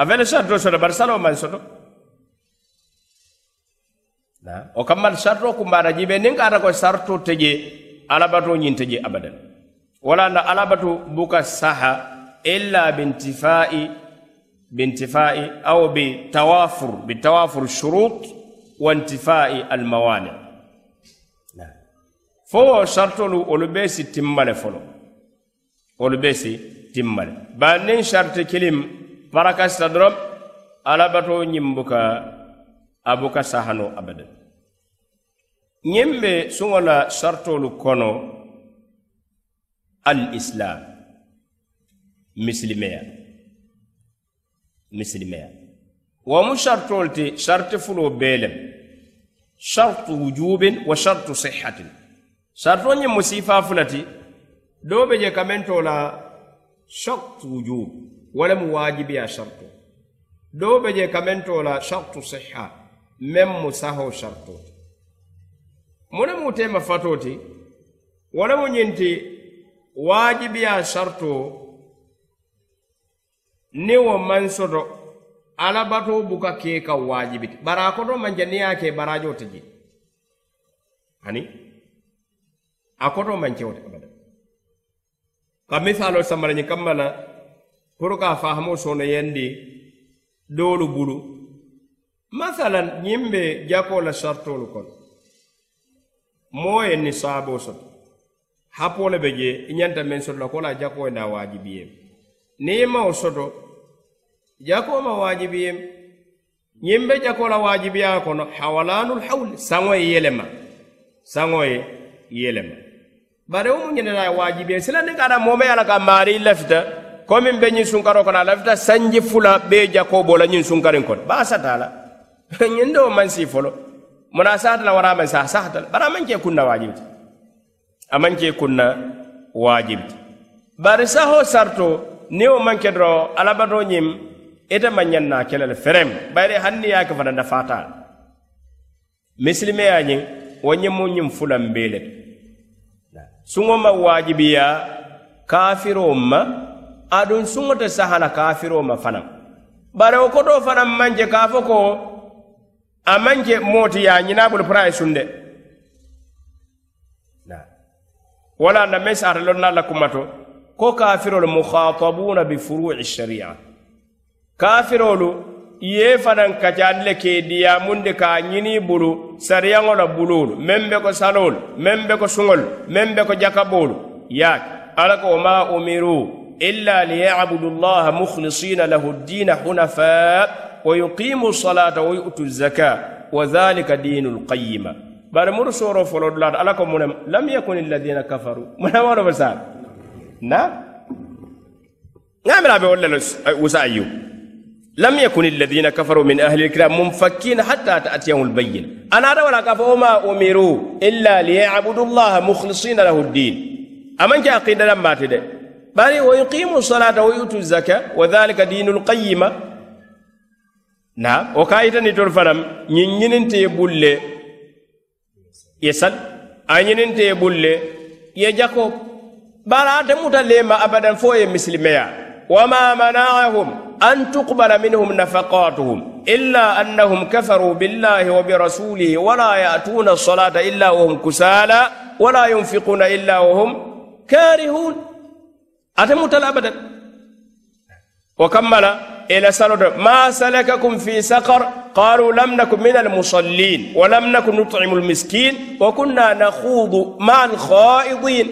ave le sarto soto bari saloo man soto o kammal sarto kumbaata jibe niŋ ka ata ko sarto teje alabato ñiŋ teje abadan wala na alabatu buka saha illa bintifai بانتفاء أو بتوافر بتوافر الشروط وانتفاء الموانع نعم fo saritolu olu be si timma le folo. Olu be si timma le bari niŋ sariti kiliŋ parakasita doroŋ alla batoo ñiŋ buka a buka sahano abadan ñiŋ be suŋo la saritolu kono al islam. Misilimeya. Misilimeya. Wo mu saritolu ti sariti fuloo bee lem sartu wujubin wa sartu sihatin sarto ñiŋ mu siifaa fulati doo be je kamento la shartu wujub wo le mu waajibiya sharto. Doo be je kamento la shartu siha meŋ mu saho sharto. Mu ne mu teema fato ti wo le mu ñiŋ ti waajibiya sharto ni wo maŋ soto ala batoo buka kee ka waajibi ti bari a koto manje niŋ ye a ke baraajoo ti je ani? a koto man kewte abada. Ka misalol samara ñiŋ kamma la pour ka fahamo sono yandi doolu bulu. Masalan ñiŋ be jako la sartolu kono moo ye ni saabo soto. Hapo le be je i ñanta meŋ soto la ko la jako ye na waajibiyem niŋ i mawo soto jako ma waajibiyem ñiŋ be jako la waajibiya kono hawalanul hawli saŋo ye yelema. Saŋo ye yelema. bari wo mu ñinana waajibe sila ni kada moome ye a la ka maari i lafita komin be ñiŋ sunkaroo kono a lafita sanji fula bee jakoobo la ñiŋ sunkariŋ kono baa sata la [LAUGHS] ñiŋ doo maŋ sii folo. Muna a saata wara a maŋ saa sahata la bari a maŋ kee kunna waajibi ti a maŋ kee kunna waajibi ti bari sahoo sarto niŋ wo maŋ ke doroŋ alabatoo ñiŋ ite maŋ ñaŋ naa kele le ferem. Bayiri hani niŋ ke fana nafaata la misilimeya ñiŋ wo ñiŋ mu ñiŋ suŋo ma waajibiya kafiroo ma aduŋ suŋo te sahana kaafiroo ma fanaŋ. Bari wo kotoo fanaŋ maŋ je ka a fo ko a maŋ je moo ti ye a ñinaa bulu pura sunde. Wala na meŋ saata loŋ na la kumato ko kafirolu mukhatabuuna bi furu'i sharia. Kafirolu ye fanan kacaani le ke diyamunde ka ñini bulu sariyaŋo la bulolu meŋ be ko salolu meŋ be ko suŋolu meŋ be ko jakabolu yaake ala ko wama umiru illa liyabudu llaha mukhlisina lahu ddina hunafa wa yuqimu salata wa yu'tu zaka wa dhalika dinu lqayima bari muru soro folo dulata ala ko munem lam yakun alladina kafaru munamoɗo ba sa na ŋamira be wolle wusa ayyub لم يكن الذين كفروا من أهل الكتاب منفكين حتى تأتيهم البين أنا أرى ولا كفر. وما أمروا إلا ليعبدوا الله مخلصين له الدين. أمن جاء قيل لما تدى بل ويقيموا الصلاة ويؤتوا الزكاة وذلك دين القيمة. نعم. وكايتا نتول فرم. نين تيبول يسأل. أين تيبول يجاكو بلا تموت لما أبدا فوي مسلميا وما منعهم. أن تقبل منهم نفقاتهم إلا أنهم كفروا بالله وبرسوله ولا يأتون الصلاة إلا وهم كسالى ولا ينفقون إلا وهم كارهون. أتموت أبدا وكمل إلى سرد ما سلككم في سقر؟ قالوا لم نكن من المصلين ولم نكن نطعم المسكين وكنا نخوض مع الخائضين.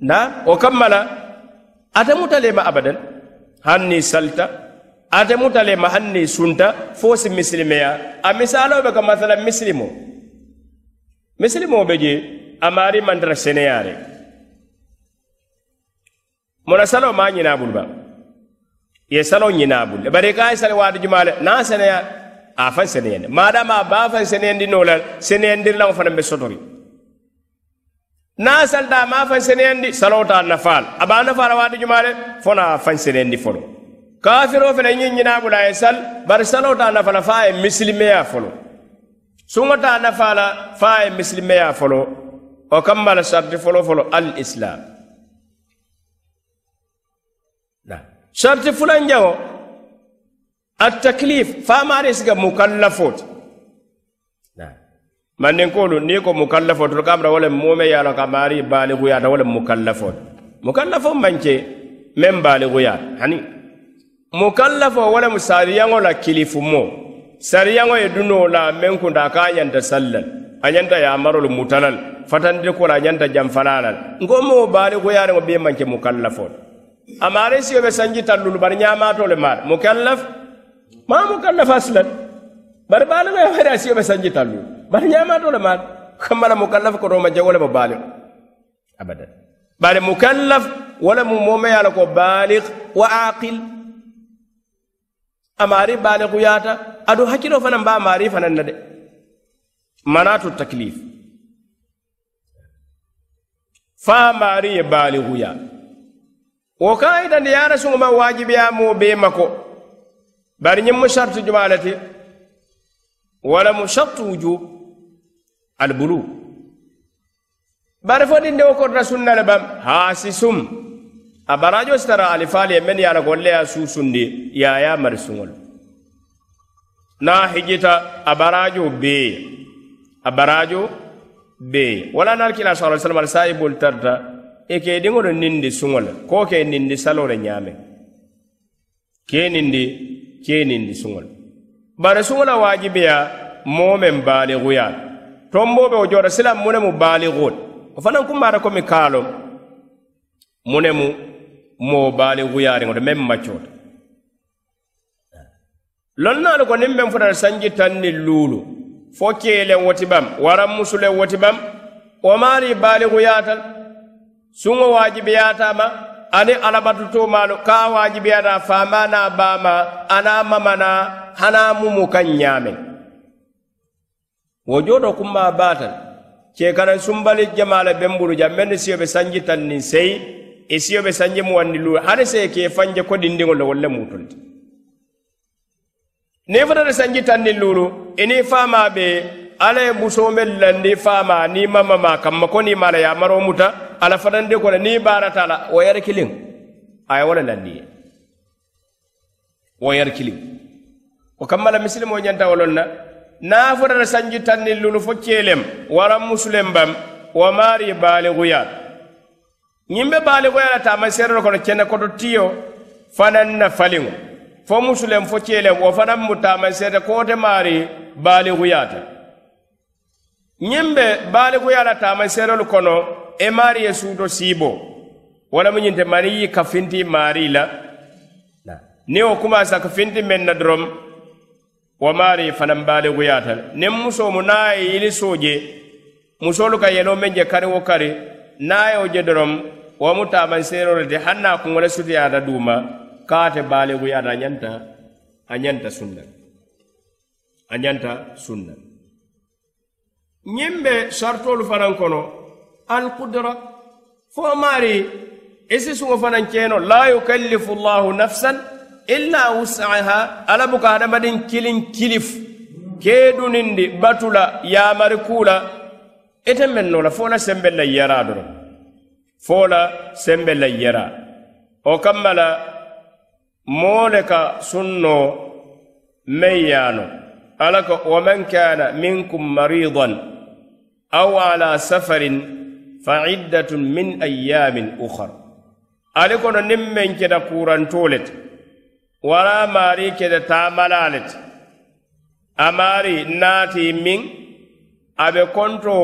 نعم. وكمل. أتموت لما أبدا. Hanni salta. Ate mutalema hanni sunta. Fo si misilimeya a misalo be ka masala misilimo. Misilimo be je a mari mantara seneyare. Mona salo ma ñinabul ba ye salo ñinabul bari ka ye sale wadi jumale na seneya a fan seneyende madama a ba fan seneyandi nolal la lan fana be sotori na salta ma fanseneyandi salowta nafaal aba nafaala waati juma de fona fanseneyandi folo. Kafiro fene ñiŋ ñinaa ye sal bari salowta nafala fa a ye misilimeya folo. Suŋota nafaala fa a ye misilimeya folo o kammala sarti folo folo al islam. Sarti fulanjawo attaklif faamaari siga mukallafoti mandinkolu niŋ ko mukallafo tolu kamara wo le muume ye a loŋ ka maari mukallafo. Mukallafo maŋ ke meŋ baaliguyaata hani? Mukallafo wo lemu sariyaŋo la kilifumo sariyaŋo ye dunoo la meŋ kunda a ka a ñanta sallal a ñanta yamarolu mutalal fatandi ko la a ñanta janfalalal nko moo baaliguyaariŋo bee maŋ ke mukallafo. A maari be sanji tallulu bari ñaamaato le maari mukallaf? Maa mukallaf asilan bari baaliŋo ye maari a be sanji tallul bari ñamato le maal hammala mukallaf kotoma je wole mo baaliq abadan bari mukallaf wala mu momeyala ko baaliq wa aqil amaari baaliqu yaata aɗo hakkilo fanan mba maari fanan na de manatu taklif fa maari ye baaliquya wo ka itandi yaara suŋoma waajibiya moo bee mako bari ñiŋ mu sartu juma le ti wala mu sartu wujub albulu. Bare fo ɗin ndewo korta sunna le bam. Haasi sum. A barajo sitara alifaali ye men ye a la golle ye suusundi ye a ye a mari suŋol na hijita a barajo bee a barajo bee wala naal kila sa sallam ala saayibol tarta e ke diŋo do nindi suŋo le ko ke nindi salo le ñaame ke nindi ke nindi suŋo le bari suŋo la waajibeya moo meŋ baaliguyaa tombo be wo joota silam mu ne mu baaliguol o fanaŋ kummaata komi kaalo mu ne mu moo baaliguyaariŋo to meŋ maccoota lonnaalu ko niŋ meŋ futata sanji taŋ niŋ luulu. Fo keeleŋ woti bam waraŋ musuleŋ woti bam wo maari baaliguyaata suŋo waajibiyaatama ani alabatutoomaanu ka a waajibiyaata faama naa baama ana mamana hana mumu kaŋ ñaameŋ wo joto kumma batan. Ke kanan sumbali jamala bembulu jam men siyo be sanji tan ni sey e siyo be sanji mu wanni lu hani sey ke fanje ko dindingol lo wolle mutulti ne fatata sanji tan ni lulu e ini fama be ala ye musoo mel landi fama ni mamama kamma ko ni mala ya maro muta ala fanande kola ni barata la wo yar kilin aya wala landi ye. Wo yar kilin o kammala misilimo ñanta wolon na na naa futata sanji taŋ niŋ luulu fo keelem waraŋ musulem bam wo maari baaliguya ñiŋ be baaliguya la taama seerero kono kene koto tiyo fanaŋ na faliŋo. Fo musulem fo keelem wo fanaŋ mu taama seete koote maari baaliguyaata ñiŋ be baaliguya la taama seerolu kono e maari ye suuto siibo wala mu ñinte mani yi kafinti maari la. Ni wo kumasa kafinti meŋ na dorom wo maari fanaŋ baaliguyaata le niŋ musoo mu niŋ a ye yilisoo je musoolu ka yeloo meŋ je kari wo kari niŋ a ye wo je doroŋ wo mu taamanseeroo le ti haŋ niŋ a kuŋo le sutiyaata duuma ka a te baaliŋoyaata a ñanta a ñanta sunna. A ñanta sunna. Ñiŋ be sartoolu fanaŋ kono alkudura fo maari i si suŋo fanaŋ keenoo la yukallifu llahu nafsan إلا وسعها ألا مكارمة كيلين كيلف كيدو نندي باتولا يا ماركولا إتم من نولا فولا سمبلا يرى درو فولا سمبلا يرى وكمل مولك سنو ميانو ألك ومن كان منكم مريضا أو على سفر فعدة من أيام أخر. ألكون نمّن كده كورا تولت. wara maari kete taamala le ti a maari naati miŋ a be konto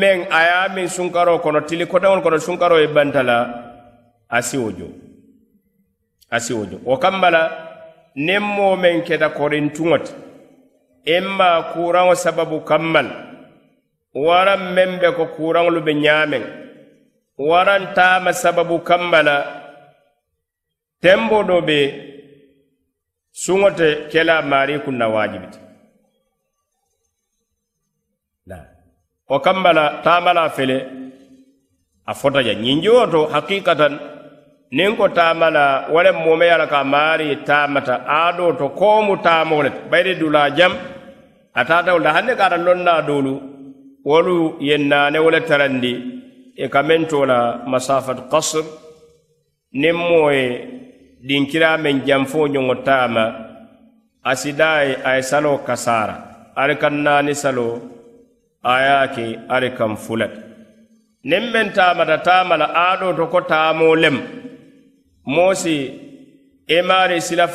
meŋ a ye a miŋ sunkaroo kono tili koteŋol kono sunkaroo ye banta la a si wo jo a si wo jo wo kamma la niŋ moo meŋ keta korintuŋo ti in ma kuuraŋo sababu kamma la waraŋ meŋ be ko kuuraŋolu be ñaameŋ waraŋ taama sababu kamma la tembo do be suŋo te kela maari kunna waajibiti wo kamma la taama fele a fota ja ñinjiwo to haqiqatan niŋ ko taamala wo le moome ye la ka maari taamata aado to koomu taamo le ti. Bayiri dulaa jam a taata wo hanne ka ata lonnaa doolu wolu ye naane wo le tarandi i ka meŋ to la masafat kasr niŋ moo ye dinkira meŋ janfo ñoŋo taama a sidaa ye a ye saloo kasaara ali kaŋ naani saloo a ye a ke ali kaŋ fulata niŋ meŋ taamata taama la aadoo to ko taamoo lem. Moo si e maari sila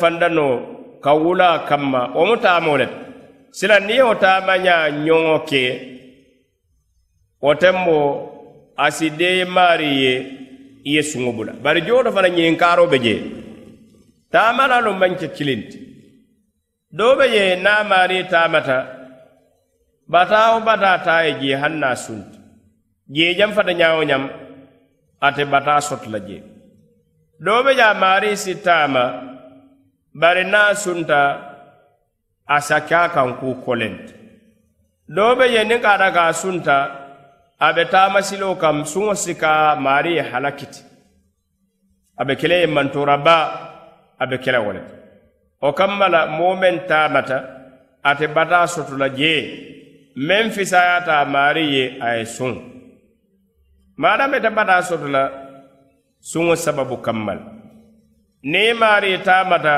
ka wula kamma wo mu taamo le sila niŋ ye wo taamaña ñoŋo ke. Wo tembo a si deemaari ye i ye suŋo bula bari joo to fana ñininkaaroo be je taamalalu maŋ ke kilinti. Doo be je niŋ a maari taamata bataa wo bataa taa ye jee haŋ sunti. Jee jam fata ñawo ñam ate bataa soto la jee doo be a maari si taama bari niŋ a sunta a sake a kuu kolenti. Doo be je niŋ ka ata ka a sunta a be taama siloo kaŋ suŋo si ka maari ye halakiti. A be kele ye mantora baa a be kela wo le o kamma la moo meŋ taamata ate bataa soto la jee meŋ fisayata a maari ye a ye suŋ maadam ite bataa soto la suŋo sababu kamma le niŋ i maari taamata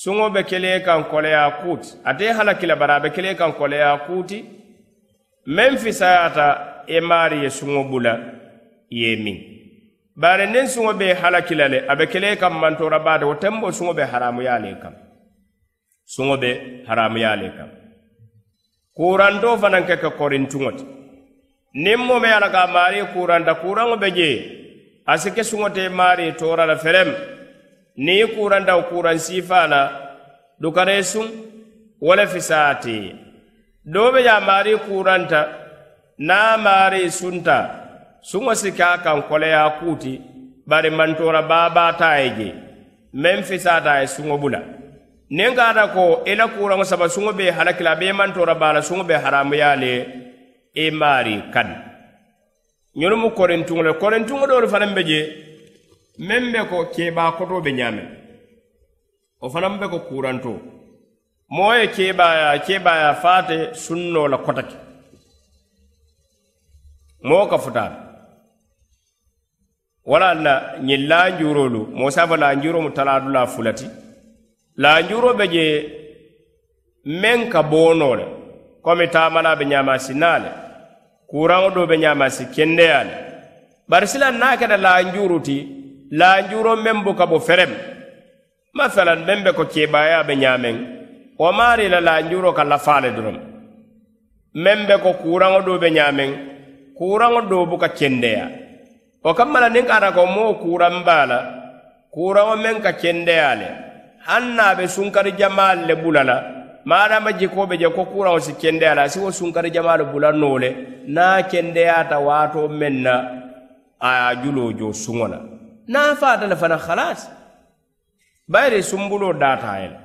suŋo be kele kaŋ koleyaa kuuti ate ye halaki la bari a be kele kaŋ koleyaa kuuti meŋ fisayata e i maari ye suŋo bula ye miŋ bari niŋ suŋo be halaki la le a be kele kaŋ mantora baate wo tembo suŋo be haramuyaa le kaŋ. Suŋo be haramuyaa le kaŋ. Kurantoo fanaŋ ke ke korintuŋo ti. Niŋ mo ye la ka a kuranta kuraŋo be jee a si ke suŋo te maari toora la ferem. Niŋ i kuranta wo kuraŋ siifaa la dukara ye suŋ wo le fisaa te doo be je a maari kuranta niŋ a maari sunta. Suŋo si ke a kaŋ koleyaa kuuti bari mantoora baba ye je meŋ fisaata a ye suŋo bula niŋ ka ko i la kuraŋo saba suŋo be halakila a be i mantoora baa la suŋo be haramuyaa le i maari kaŋ ñolu mu korintuŋo le korintuŋo doolu fanaŋ be je meŋ be ko keebaa kotoo be ñaameŋ wo fanaŋ be ko kuurantoo moo ye keebaaya keebaaya faate sunnoo la kota ke moo ka wala la ñiŋ laanjuuroolu moo se a fo laanjuuroo mu talaadu la fulati. Laanjuuroo be je meŋ ka boonoo le komi taamalaa be ñaamaa si naa le kuuraŋo doo be ñaamaa si kendeyaa le. Bari silaŋ niŋ a keta laanjuuru ti laanjuuroo meŋ buka bo ferem. Masalan meŋ be ko keebaayaa be ñaameŋ wo maari la laanjuuroo ka lafaa le doroŋ. Meŋ be ko kuuraŋo doo be ñaameŋ kuuraŋo doo buka kendeyaa. Wo kamma la niŋ ata ko moo kuuraŋ baa la kuuraŋo meŋ ka kendeyaa le haŋ naa be sunkari jamaalu le bula la maadama jikoo be je ko kuuraŋo si kendeya la a si wo sunkari jamaalu bula noo le niŋ a kendeyaata waatoo meŋ na a ye a juloo joo suŋo la. Niŋ a faata le fana halaasi bayiri sumbuloo daata a ye le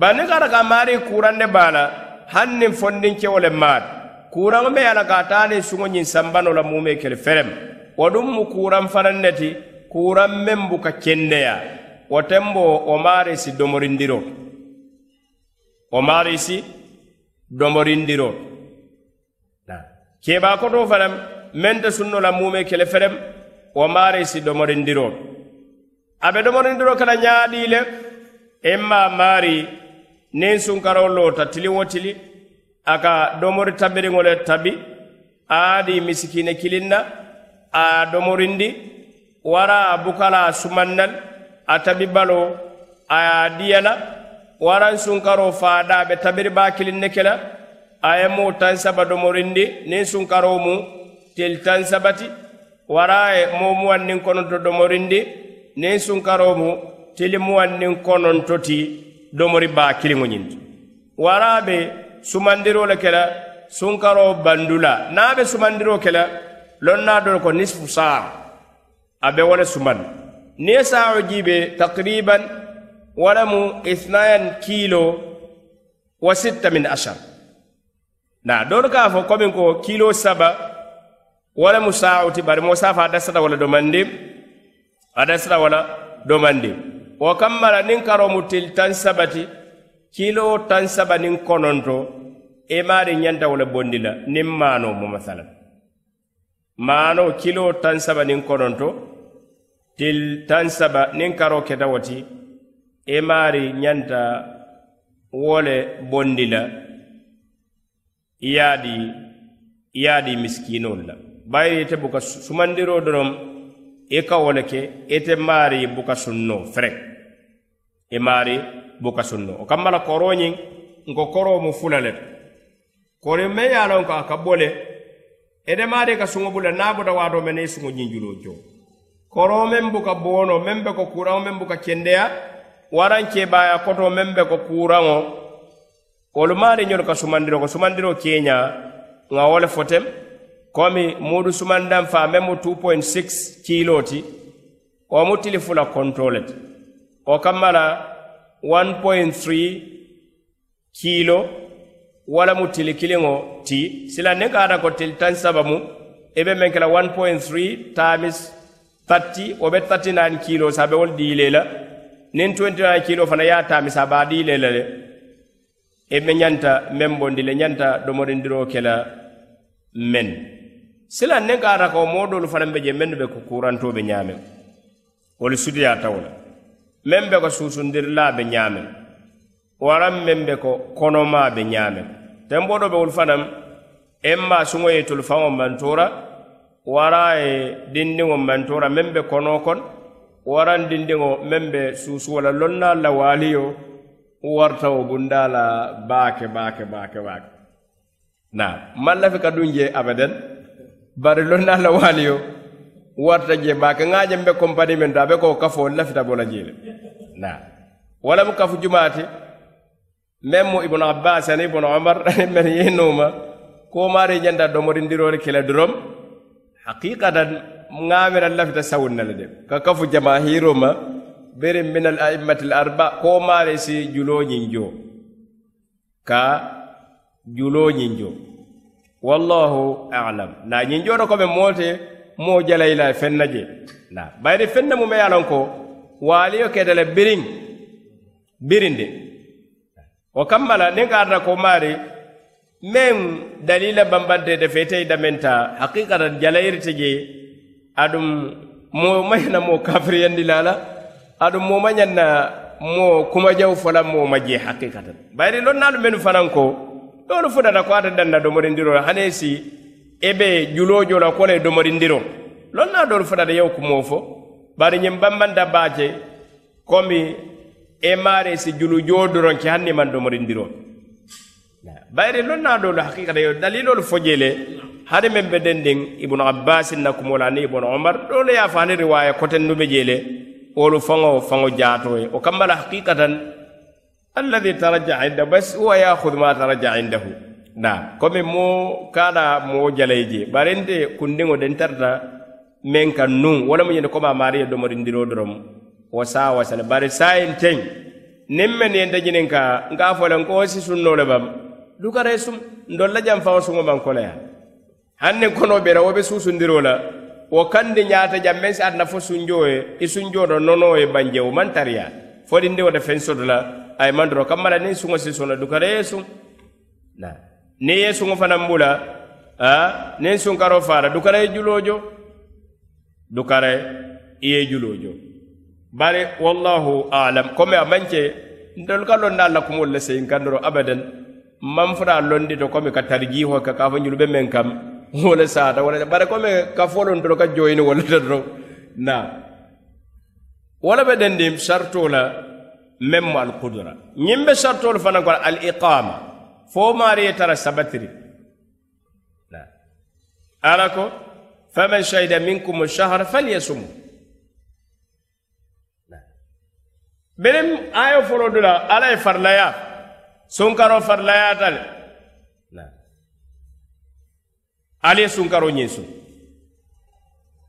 bari niŋ ka ata ka maari kurande baa la haŋ niŋ fondinkewo le maata kuuraŋo me ye a la ka a taa niŋ suŋo ñiŋ sambano la muumee kele ferem wo ɗum mu kuuraŋ fanaŋ ne ti kuuraŋ meŋ buka kendeya wo tenbo wo maari si domorindiro. Wo maari si domorindiro. Keebaa koto fanaŋ meŋ te sunno la muume kele ferem wo maari si domorindiro. A be domorindiro kana ñaadii le in maari niŋ sunkaroo loota tili wo tili a ka domori tabiriŋo le tabi aadi misikine kilinna a domorindi wara a bukala a sumannal a tabibalo a diyala waran sunkaro faada ɓe tabiriba kilinne kela a ye mo tan saba domorindi nin sunkaro mu tel tan sabati wara ye mo muwan nin kononto domorindi nin sunkaro mu tili muwan nin kononto ti domori ba kiliŋo ñinto wara be sumandiro le kela sunkaro bandula. Naa be sumandiro kela lonna dol ko nisfu saa abe wala suman. Ni sa'o jiibe takriban wala mu ithnayan kilo wa sitta min ashar na doolu ka fo komin ko kilo saba wala mu sa'o ti bari mo safa dasata wala domande adasata wala domande wo kammala niŋ karo mu til tan sabati kilo tan saba niŋ kononto e maari ñanta wala bondi la niŋ maano mu masalan. maano kilo tan saba niŋ kononto til tan saba niŋ karo keta wo ti i e maari ñanta wo le bondi la i ye a di i ye a di misikiinoolu la. Bayiri ite buka sumandiroo doroŋ i e ka wo le ke ite maari buka sunnoo ferek i e maari buka sunno. O kamma la koroo ñiŋ nko koro mu fula le. Kori me ye a loŋ ko a ka bo le maari ka suŋo bula naa bota waato mene i suŋo ñinjuloo jo koro meŋ buka boono meŋ be ko kuraŋo meŋ buka kendeya. Waraŋ kebaaya koto meŋ be ko kuraŋo wolu maari ñolu ka sumandiro ko sumandiro keeña ŋa wo le fotem komi muudu sumandaŋ faa meŋ mu 2.6 kiilo ti wo mu tili fula konto le ti. Wo kamma la 1.3 kiilo wala mu tili kiliŋo ti sila niŋ ka ata ko tili taŋ sabamu i be meŋ ke la 1.3 times 30 wo be 39 kilo sa be wolu diile la niŋ 29 kilo fana ye a taami a be a diile la le. I be ñanta meŋ bondi le ñanta domorindiroo ke la meŋ sila niŋ ka ata ko moo doolu fanaŋ be je mennu be ko kurantoo be ñaameŋ wolu sudiyaatawo la meŋ be ko suusundirilaa be ñaameŋ waraŋ meŋ be ko konomaa be ñaameŋ tenboo do be wolu fanaŋ emma suŋo ye tolu faŋo mantoora wara ye dindiŋo mantoora meŋ be konoo kono waran dindiŋo meŋ be suusuwo la loŋ la waaliyo warta wo bundaa la baake baake baake baake. Na maŋ lafi ka duŋ je abadan bari loŋ naa la waaliyo warta je baake. Ŋa je be kompani meŋ to a be ko kafo lafita bo la jee le naa walamu kafu jumaati meŋ mu ibunu abbas ani ibnu omar [LAUGHS] ani meni ye nuuma koomaari jenta domodindiroori kele dorom haqiqatan ŋaamira lafita sawunna le de. Ka kafu jamahiro ma beri min al a'immati l arba koomaari si juloo jo ka juloo jo wallahu alam. Na ñiŋ joo to ko meŋ moo moo jalayila feŋ na je. Na bayiri feŋ na mu me ye a loŋ ko waaliyo keta le biriŋ de. wo kamma la niŋ ka ata ko maari meŋ dalila bambantete feeteyita meŋ ta. Haqiqatan jalayirite je aɗum moo mañana moo kafiriyandi la la aɗum moo mañanna moo kumajaw fola moo ma je haqiqatan. Bayri lonnaalu menu fanaŋ ko ɗolu futata ko ata danna domorindiro la hane si e be juloojo la kola e domorindiro. Lonnaa ɗolu futata yew kumoo fo bari ñiŋ bambanta baace komi e maare si julu joo doronke hanni man domorindiro bayri lonnaadolu haqiqata yo dalilolu foje le hade men be den ɗin ibnu abbasin na kumola ani ibnu omar ɗole ya fani riwaya koten nuɓe je le wolu faŋo faŋo jaato ye o kamma la haqiqatan alladi taraja inda bas huwa yakhud ma taraja indahu. Na komi mo kana moo jalay je bari nte kundiŋo den tarata men kan nuŋ wala mu ñende koma maariya domorindiro dorom wo saawasa le bari saayiŋ teŋ niŋ men yenta ñiniŋ ka nka fo le nko wo si sunnoo le bam dukara sum ndol la janfaŋo suŋo maŋ konoya haŋ niŋ konoo bera wo be suusundiroo la wo kandi ñaata jam meŋ si atina fo sunjoo ye i sunjoo to nonoo ye banje wo maŋ tariya fodindi wo te feŋ soto la a ye maŋ doro kamma la niŋ suŋo si sono dukara ye suŋ na niŋ ye suŋo fanaŋ bula a niŋ sunkaroo faara dukara ye juloo jo dukara i ye juloo jo bare wallahu alam comme a manke ndol ka lon na kumol le sey kandoro abadan mam fura londi to comme ka tarjiho ka ka fanyul be men kam wala sata wala bare comme ka folon to ka joyni wala to na wala be dendim sarto la mem al qudra nyimbe sarto fana ko al iqama fo mari tara sabatri na alako faman shahida minkum ash-shahra falyasum benin ayo folo dula ala ye farlaya. Sunkaro farlayata le ali ye sunkaro ñiŋ su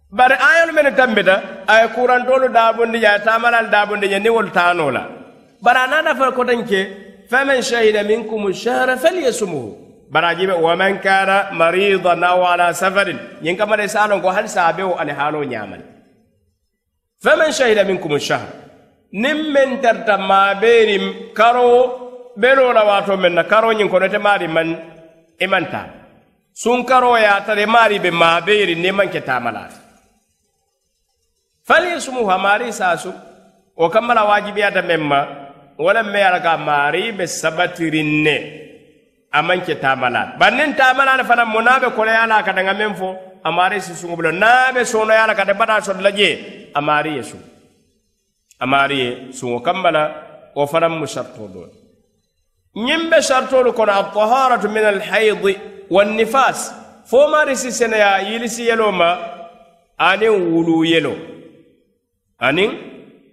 bari ayolu mene tambita a ye kurantolu daabundi je a ye taamalalu daabundi je niŋ wolu taano la bari a naata fa kotaŋ ke faman shahida minkum shahra falyasumuhu. Bari a jibe waman kana maridan aw ala safarin. Ñiŋ kama de saa loŋ ko hali saa bewo ani haaloo ñaamani faman shahida minkum shahra niŋ meŋ tarita maabeeriŋ karo beloo la waatoo meŋ na karo ñiŋ kono ite maari maŋ i maŋ taama sunkaroo ye a tara i maari be maabeeri niŋ i maŋ ke taamalaata fali ye sumuhu a maari saasu wo kamma la waajibiyata meŋ ma wo le me ye a la ka maari be sabatiriŋ ne a maŋ ke taamalaata bari niŋ taamalaata fanaŋ mo a be koleyaa la a ka daŋa meŋ fo a maari si suŋo bulo. Naa be soonoyaa la ka te bataa soto la jee a maari ye suŋ amaari ye suŋo kamma la wo fanaŋ mu sartolu ñiŋ be sartolu kono altaharatu min alhaidi wannifas fo mari si seneya yilisi yelo ma aniŋ wulu yelo. Aniŋ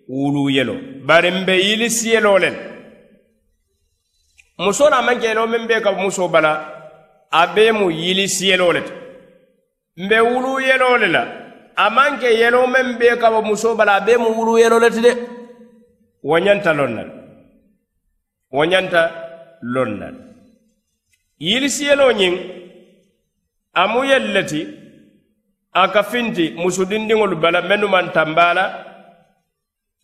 wulu yelo. Bari mbe yilisi yelo len. Muso la maŋ ke yelo meŋ be ka muso bala a be mu yilisi yelo le ti. Mbe wulu yelo le la a man ke yelo meŋ be kaba muso bala a be mu wulu yelo le ti de wo ñanta lon na wo ñanta lon na yilisiyeloo ñiŋ a mu yel le ti a ka finti musudindiŋolu bala mennu maŋ tambaa la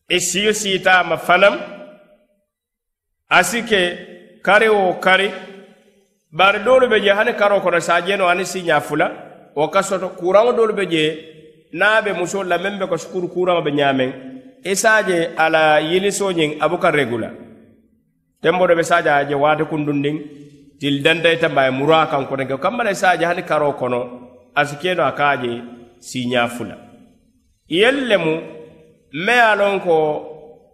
i e siyo siitaama fanaŋ a si ke kari wo kari bari doolu be je hani karo kono saajeno ani si ñaa fula wo ka soto kuraŋo doolu be jee nabe muso be la meŋ be ko sukuru kuuraŋo be ñaameŋ i se a je a la yilisoo ñiŋ a buka la do be se a je waati kundundiŋ tili dantayita mba ye muru a kaŋ kono. Ke kamma la i se je hani karoo kono a si keno a ka a je siiñaa fula. Yelu lemu meŋ ye a loŋ ko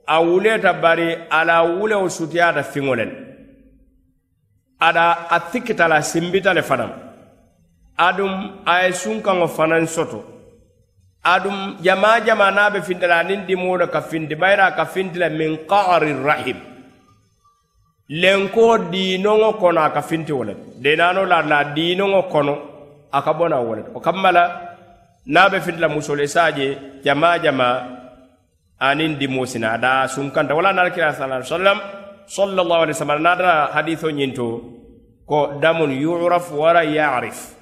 a wuleeta bari a la wulewo sutuyaata fiŋo le la ada a simbita le fanaŋ aduŋ a ye sunkaŋo fanaŋ soto. aɗum jama jama naɓe findala nin ɗimoɗo ka findi ɓayra ka findila min qari rahim. Lenko diinoŋo kono aka ka finti wo le la larla diinoŋo kono aka bona wo o kammala naɓe findila musole saje jama jama anin dimo sina ada sunkanta. Wala nala kira sa ai sallam sallallahu alaihi wasallam nadana haditho nyinto ko damun yuraf wala yarif.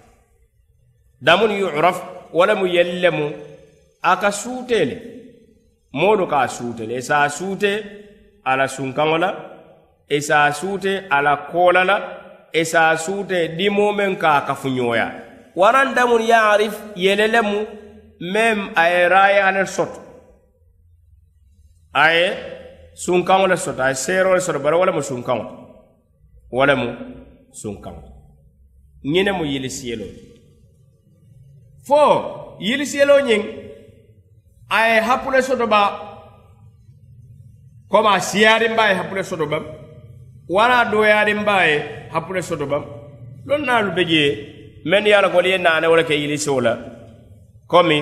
Damun yuraf wala mu yellemu aka suutele. Moolu ka suutele e sa suute ala sunkaŋo la e sa suute ala koola la e sa suute dimoo meŋ ka a kafuñooya waraŋ damun yarif yelelemu meŋ a ye raaye le soto. A ye sunkaŋo le soto a ye seeroo le soto bari wo lemu sunkaŋo wo lemu sunkaŋo ñine mu yilisiyeloo fo yilisiyeloo ñiŋ a ye happule soto baa komi a siyaarinbaa ye happule soto bam wara a dooyaarinbaa ye happule soto bam loŋ naalu be jee meŋ ye a la wolu ye naane wo le ke yilisio la komi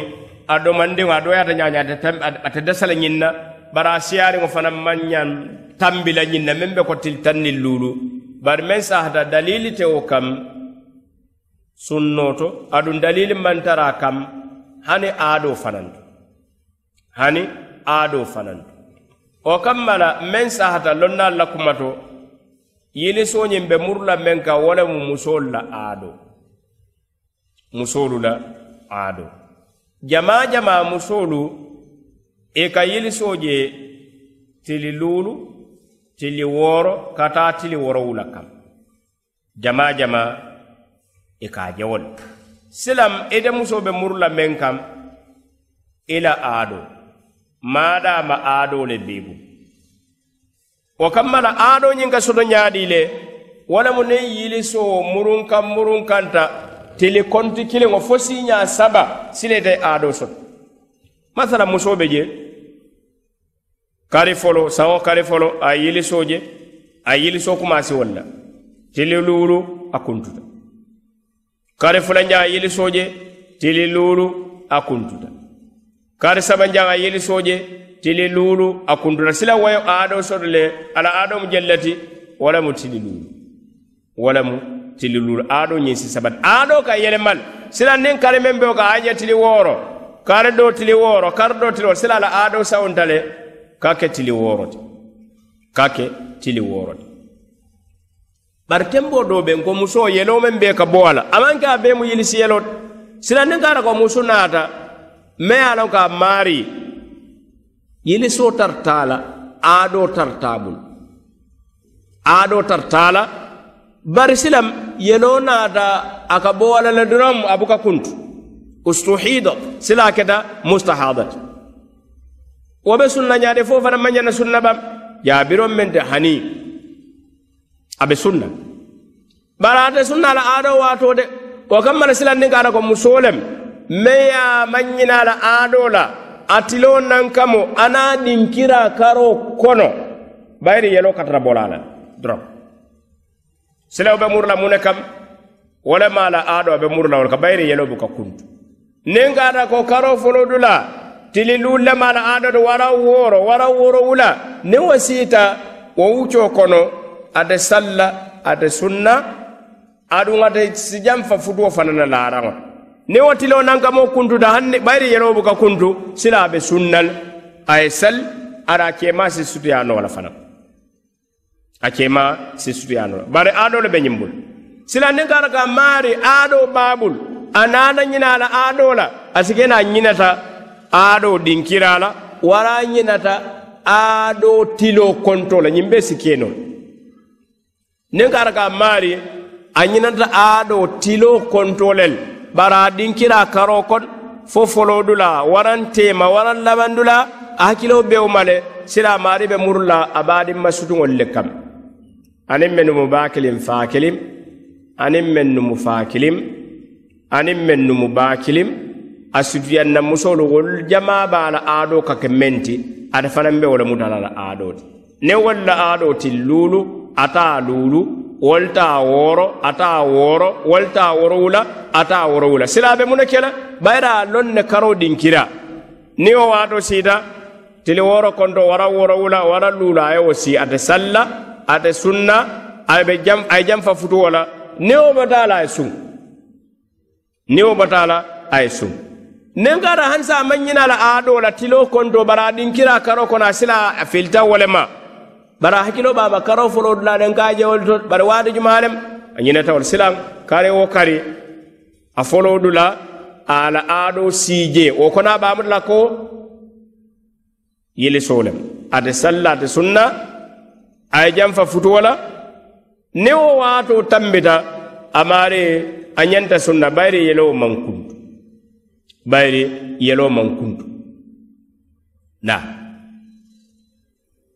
a domandiŋo a dooyaata ñaaña ate desa le ñiŋ na bari a siyaariŋo fanaŋ maŋ ñaŋ tambi la ñiŋ na meŋ be ko tili taŋ niŋ luulu bari meŋ saahata dalili te wo kam sunnoto aɗum dalili mantara kam hani aaɗo fananto hani aaɗo fananto o kammala meŋ sahata lonnal la kumato yilisoñiŋ be murula meŋ ka wo lemu musolu la aaɗo musolu la aaɗo jamaa jamaa musolu i ka yilisoo je tili luulu tili wooro ka taa tili worowula kam. Jamaa jamaa i ka a je wo le silam ite musoo be muru la meŋ kaŋ i la aadoo maadaama aadoo le biibu. Wo kamma la aadoo ñiŋ ka soto ñaadii le wo lemu niŋ yilisoo muruŋ kaŋ muruŋ kanta tili konti kiliŋo fo siiñaa saba silete aadoo soto masala musoo be je kari folo saŋo kari folo a yilisoo je a yilisoo kumaasi wolu la tili luulu a kuntuta kari fulanjaŋ a yilisoo je tili luulu a kuntuta kari sabanjaŋ a yilisoo je tili luulu a kuntuta sila wayo aadoo soto le ala aadoo mu jellati wo lemu tili luulu wo mu tili luulu aadoo ñiŋ si sabati aadoo ka yelemal sila niŋ kari meŋ be ka a je tili wooro kari doo tili wooro kari doo tili wooro sila ala aadoo sawunta le ka ke tili wooro ti. Ka ke tili wooro ti bari tenboo doo be ko musoo yeloo meŋ bee ka bo a la a maŋ ke a bee mu yilisi yeloo ti sila niŋ ka ata ko musu naata me ye a loŋ ko a maari. Yilisoo tartaa la aadoo tartaa bulu aadoo tartaa la bari silam yeloo naata a ka bo a la le doroŋ a buka kuntu. Ustuhidat sila a keta mustahadat wo be sunna ñaade fo fana maŋ ñana sunna bam. Jaabiroŋ men te hani abe sunna. Bara ate sunna la aado waato de. Wo kammala silannin kaata ko musoo lem meŋ ye a maŋñina la aado la. Atilo naŋ kamo a naa dinkira karoo kono. Bayiri yeloo katara bola dro doroŋ silawo be muru la mu kam. Wo le la aado be muru la wo le ka bayiri yeloo buka kuntu. Niŋ kaata ko karoo foloo du la tili la aado de wara wooro wara wooro wula. Niŋ wo siita wo wuccoo kono ate salla ate sunna aduŋ ate sijanfa futuwo fanana laaraŋo niŋ wo tiloo nankamo kuntuta hanni bayiri yeroo buka kuntu sila a be sunnal. A ye sali ara a keemaa si sutuyaa noo la fana. A keemaa si sutuyaa noo la bari aadoo le be ñiŋ bulu sila niŋ ka ka maari aadoo baabulu a naata ñinaa la aadoo la a si ke naa ñinata aadoo dinkiraa la wara a ñinata aadoo tiloo kontoo la ñiŋ be si noo niŋ ka ka maari a ñinata aado tiloo kontolel. Bara a dinkira karoo kono fo folodula waran tema waran labandula a hakkilo bewo ma sila maari ɓe murula a be a dinma le kam. Anin men numu bakilim fakilim anin men numu fakilim anin men numu bakilim a sutuyanna musolu wol jama bala aɗo kake menti ada fanan ɓe ti mutalala fanaŋ be wo le ti niŋ wolu la aadoo ti ata luulu wolta woro ata woro wolta woro wula ata woro wula. Silabe muna kela bayra lon ne karo dinkira. Ni o wato sita tili woro konto wara woro wula wara lula ayewo si ate salla ate sunna aɓe jam ay jam fa futu wala. Ni o batala ay sun ni o batala ay sun nen gara hansa manyina la ado la tilo konto bara dinkira karo kono a sila filta wala wolema bara hakkilo baba karo folo dulaɗen ka jewol to bara waade jumalem a ñinatawol silam kare wo kari a folo dula ala aɗo siije wo kona bamudula ko yili solem. Ate salla ate sunna aye janfa futuwola ni wo wato tambita amare a ñanta sunna bayri yelowo mankuntu bayri yelowo mankuntu na.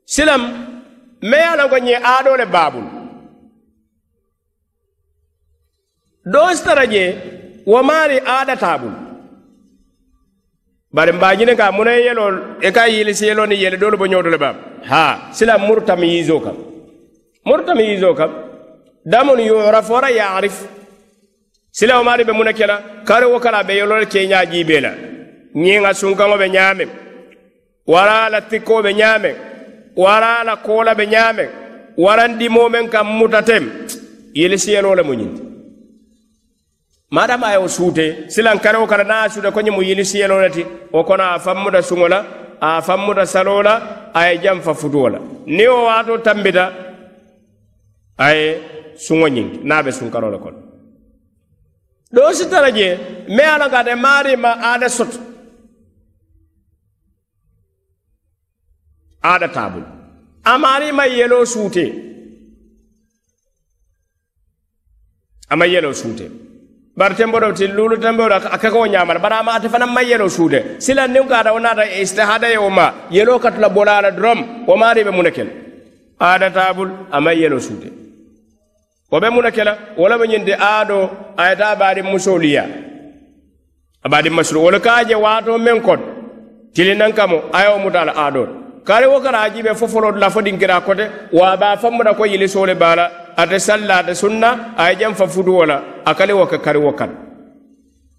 Silam mea ye a lanko ñiŋ aadoo le baabulu doo sitara je wo maari aada bari mbaa ñiniŋ ka muna yelo, eka i ka yelo ni yele doolu bo ñooto le baabu ha sila muru tamyiisoo kam muru tamyiisoo kam Damu ni yorafora ya arif. sila wo maari be muna ke la kari wo kala be yolo le kenya jiibee la ñiŋ a sunkaŋo be ñaameŋ Wala la tikkoo be ñaameŋ wara la kola be ñaameŋ warandimo meŋ kaŋ mutatem yele siyeloo le mu ñinti. Madama a ye wo suute silankaroo kara niŋ a suuta ko ñe mu yili siyeloo le ti wo kono a fammuta suŋo la a fammuta saloo la a ye janfa futuo la niŋ wo waatoo tambita a ye suŋo ñinki niŋ a be sunkaro le kono doosi tara je me a loŋ ka ate maarii ma aate soto. ada taabolo amaari ma yeloo suutee ama yeloo suutee bari temboɗo ti lulu temboɗo a kakoo ñamata bara ama ate fana ma yelo suude sila nin ko ata wonata istihada ye o ma yelo katula bola la dorom wo maari ɓe muna kela aada tabul ama yelo suude wo ɓe muna kela wala ɓe ñinde aaɗo ayata baɗi musoliya abaɗi masuru wala kaaje waato men kon tili nan kamo ayo mutala aaɗoto kare wo kara ajiɓe fofolod la fo ɗinkira kote wa ba fammuɗa ko yili sole bala ate salla ate sunna aye jam fa fudu wala akali wo ka kari wo kan.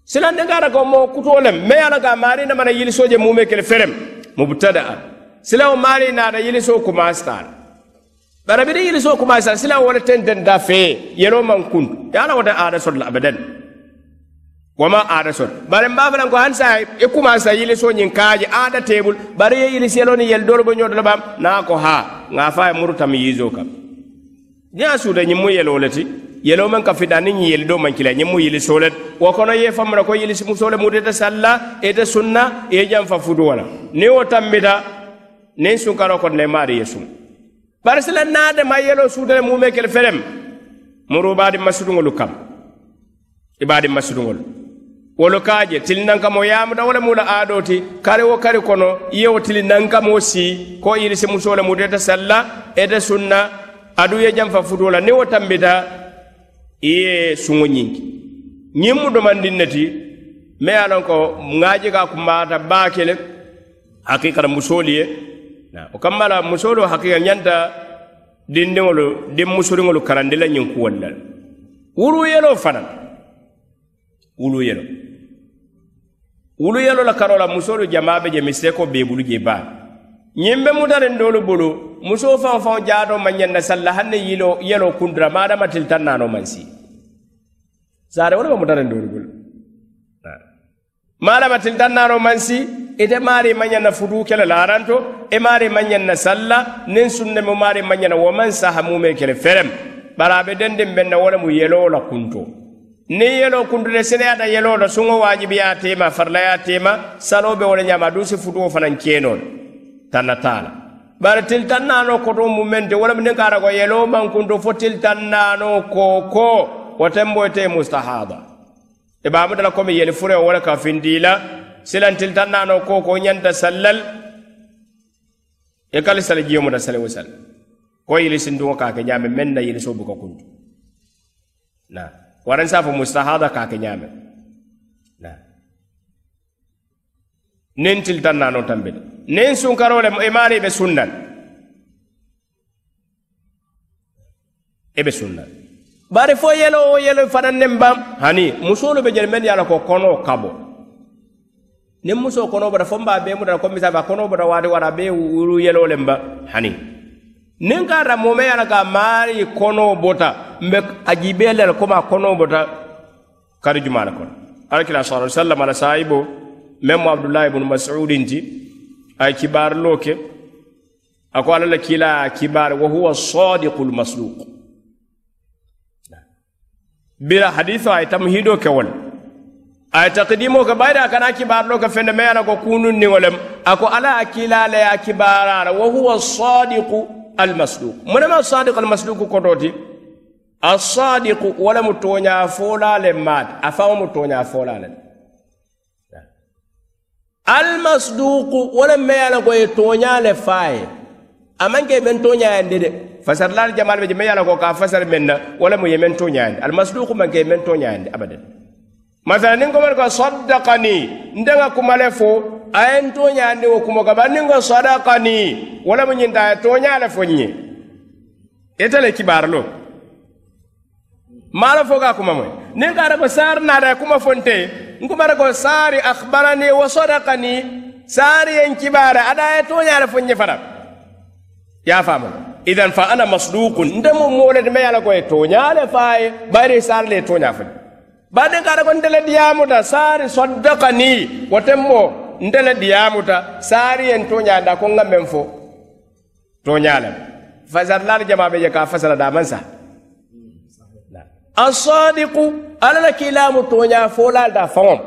Silande ngara ko mo kutolem me ala ga mari na mana yili soje mume kele ferem mubtada. Sila o mari na da yili so kumastala bara bi yili so kuma sa sila wala tenten da fe yelo man kun. Yala wata ada sod la abadan. wama ada son bari n baa ko hani saa i kumansa yilisoo ñiŋ kaaje ada teebul bari ye yilisiyeloo ni yeli doolu bo ñooto la baam naa ko haa ŋa faa ye muru tami yiisoo kam niŋ a suuta ñiŋ mu yeloo le ti yeloo meŋ ka fita ñiŋ yeli doo kila ñiŋ mu yilisoo le wo kono ye famu la ko yilisi musoo le muta ite salla ite sunna ye janfa futuwo la niŋ wo tambita niŋ sunkaroo kono le maari ye suŋ bari sila naadema yeloo suuta le muumee kele felem muruubaadi masiduŋolu kam. Ibaadi kaje kaaje tili nankamo yamuda wo le mula aado ti kari wo kari kono iyewo tili nankamo si ko irisi musoo le mutu ite salla ite sunna adu ye janfa futuo la ni wo tambita ye suŋo ñinki ñiŋ mu domandin ne ti me ye a lon ko ŋaaji ka kumbaata baake le hakikata musoolu ye o kammala musoolu hakika ñanta dindiŋolu din musuriŋolu karandi la ñiŋ kuwolu la wuruu yeloo fanaŋ wulu yelo wulu yelo la karola musolu jamaa be je misteko be bulu je baa ñiŋ be mutariŋ doolu bulu musoo faŋo faŋo jaato maŋ ñaŋ na salla hanne yilo yelo kundura maadama tilitaŋ naano maŋ si saare wo le be mutariŋ doolu bulu. Maadama tilitaŋ naano maŋ si ite maari maŋ ñaŋ na futuu kele laranto e maari maŋ ñaŋ na salla niŋ sunnemu maari maŋ ñaŋ na wo saha mume kele ferem. Bari denden benna dendiŋ mu na la kuntoo niŋ yeloo kuntuta seneyaata yeloo la suŋo waajibiyaa tema farlaya tema saloɓe wole ñama du si futuo fanan keenoo tanna tala bari til tan koto mu meŋ te wo lemu ko yelo maŋ kuntu fo til tan naanoo kookoo wo tenboo te komi yeli fure wole ka findila silan til tan ñanta sallal e kali sali jiyomuta sali wo sal ko yili sinduŋo kake ñame men na yili soo buka kuntu naa waran sa fo mustahada ka ke na. Nin til na noon tambe nin sunkarole e maari ɓe sunnan. Eɓe sunnan. Bari fo yelo o yelo fanannen bam. Hani musolu ɓe jel men yala ko kono kabo. Nin muso kono bota fo mba be mutata comme misafa kono bota waati wara be wuru yelole mba hani. niŋ ka ata moome ye a la ka a maari konoo bota mbe a jiibee le la komi a konoo bota kari jumaa le kono. Alakila sala sallam ala saayibo meŋ mu abdulahi bunu masudin ti a ye kibaariloo ke a ko alla la kiila a kibaari wa huwa sadiqu lmasduq bira haditho a ye tamhidoo ke wo le a ye takdimoo ke bayiri a kana kibaariloo ke fende meŋ ye a la ko kuununniŋo lem a ko alla ye a kiila a ye a kibaara la wa huwa sadiqu almasduq munema sadiq almasduq kototi assadiqu wala mu toña folale maati a faŋo mu toña folale almasduku wala me ye a la ko ye toña le faa ye a maŋ ke meŋ toñayandi de fasarlaal jamal be je me ye a la ko ka fasar meŋ na wala mu ye meŋ toñayandi almasduku maŋ ke ye meŋ toñayandi abadan masala niŋ komari ko saddakani nteŋa kumale fo a ye n toñandi wo kumo ka bari sadakani wo le mu ñinta a ye toña le fo ñe ite le kibaari lo maa la fo ka kuma moy niŋ ka ata ko saari kuma fonte n kumata ko saari akhbarani wa sadakani saari ye n ada ye toña le fo ñe fata ye a faamu idan fa ana masdukun. Nte mu moo le ti me ye ko ye toña le fa ye bayiri le ye toña fo bade kara ko ndele diyamuta saari soddakani woten mo ndele diyamuta saari yen toñanda ko ŋa men fo Fazal lal jama be ka fasala daman mansa. Asadiku alla la kiilamu toña folaal da faŋom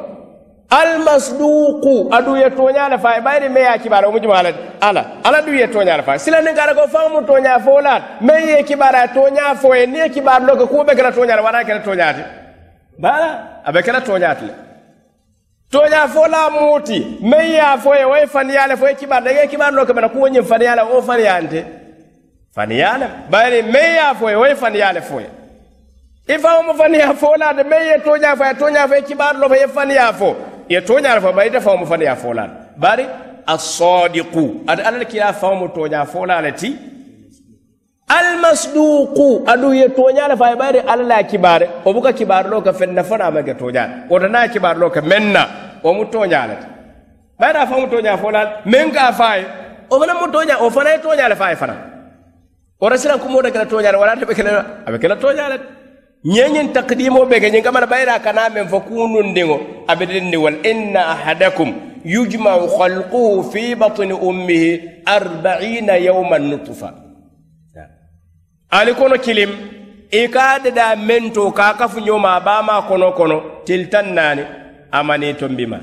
almasduku adu ye toñale fay bayri me ya kibara mu jumala ala ala du ye toñale fa. Sila ni kara ko fa mu toña folaal me ye kibara toña fo ye ye kibar lo ko be kala toñale wara kala bala abe kela toñati le. Toña fo la muti. Meŋ ye a fo ye wo ye faniya le fo ye kibar dage kibar lo kemena kuwo ñiŋ faniya le wo faniyante faniya le bari meŋ ye a fo ye wo ye faniya le fo ye. I faŋo mu faniya fo la de meŋ ye toña fo ye tooña fo ye kibar lo fo ye faniya fo. Ye toña le fo bari ite faŋo mu faniya fo la. Bari asadiku ate alla le kila faŋo mu toña fo la le ti fenna fana mage toñale woto na kibare ɗo ka menna o mu toñalete ɓayda fa mu toña folal min ka faye o fana mu toña o fana ye toñale faye fana wota silan kumoɗo kela toñale wala teɓe kele aɓe kela toñale ñeñin takdimo ɓege ñin kamana ɓayda kana men fo kunundiŋo aɓe denni wal inna ahadakum yujmau halquhu fi batni ummihi arbaina yawman nutfa ali kono kilim i ka dada mento ka kafu ñoma bama kono kono til tan nani amani tombima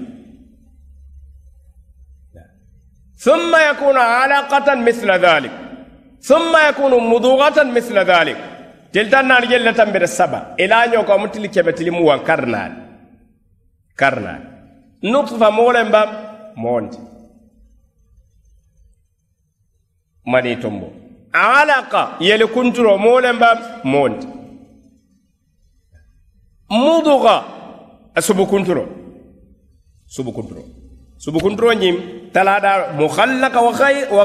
ثم يكون علاقة مثل ذلك ثم يكون مضوغة مثل ذلك تلتان نال جلة تنبير السبع إلى أن يكون متل كبتل مو كرنال كرنال نطفة مولن بام مونت ماني تومبو alaqa yele kunturo molen bam monti muduga subu kunturo subu kunturo subu kunturo ñim talada mukhallaka wa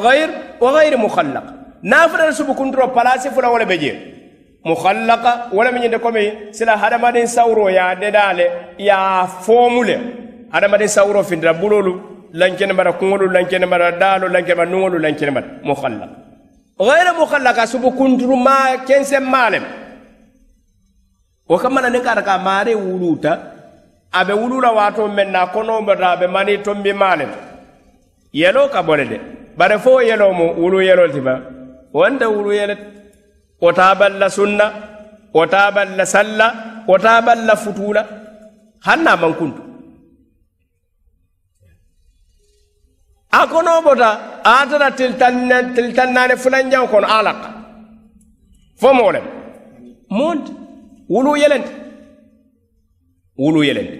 ghayr wa gayri mukhallaq nafilal subu kunturo palasi fula wala be je mukhallaqa wala mi ñinde komi sila hadamadin sawro ya dedale ya fomule hadamadin sawro findira bulolu lankene mara kuŋolu lankene mara daalo lankene mara nuŋolu lankene mara mukhallaq ma kensen malem wo kammana ni kata ka maare wuluta abe wulula wato men na kono mbata abe mani tombi malem yelo ka bole de bare fo yelo mo wulu yelo tiba wanda wulu yelo wota balla sunna wota balla salla wota balla futula. Hanna man kuntu a kono bota a tara tiltan naani fulanjaŋo kono a lata fo moo lem moonti wulu yelente wulu yelente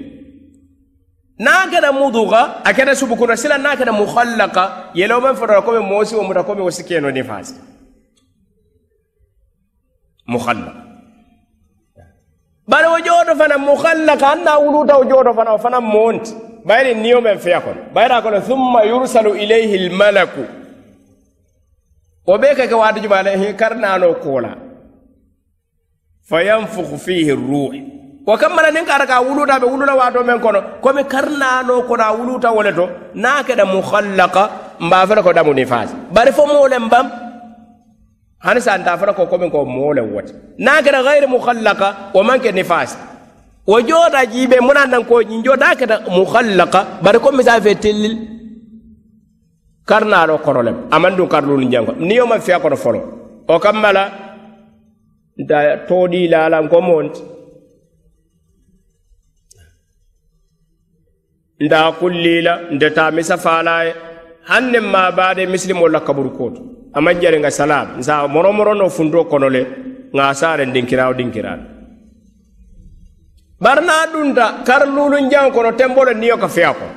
naa keta muduga a keta subukuno sila naa keta muhallaka yelewo men fotota komi moosi wo muta komi wo si keno ni faasi muhallaka bari wo fana muhallaka an naa wuluta wo fana fana moonti bayri niyo men feya kono bayra kono thumma yursalu ilayhi lmalaku wo ɓe keke waati jumale hi karnano koola fa yanfuku fihi ruhi wo kammana nin kata ka wuluta ɓe wulula waato men kono komi karnano kono a wuluta wole to na keɗa mukhallaka mba fela ko ɗamuni faasi bari fo molen bam hani santa fana ko komin ko moole wote na keta gayre mukhallaka wo manke ni faasi wo jooɗa jiiɓe mona nan ko ñin jooɗa keta muhallaka bari comme sa fe tellil. Karnaaɗo korolem aman ɗum karlulu jango ni fiya koto folo o kamma la nta tooɗi laalan ko moonti nda kullila ndeta misa faalaye. Hannen ma baade misilimo la kaburu koto aman jare nga salam nsa moromoro no fundo kono le nga saaren dinkirawo dinkiraɗo barna ɗunta kar lulun jan kono tenbo niyo ka feya kono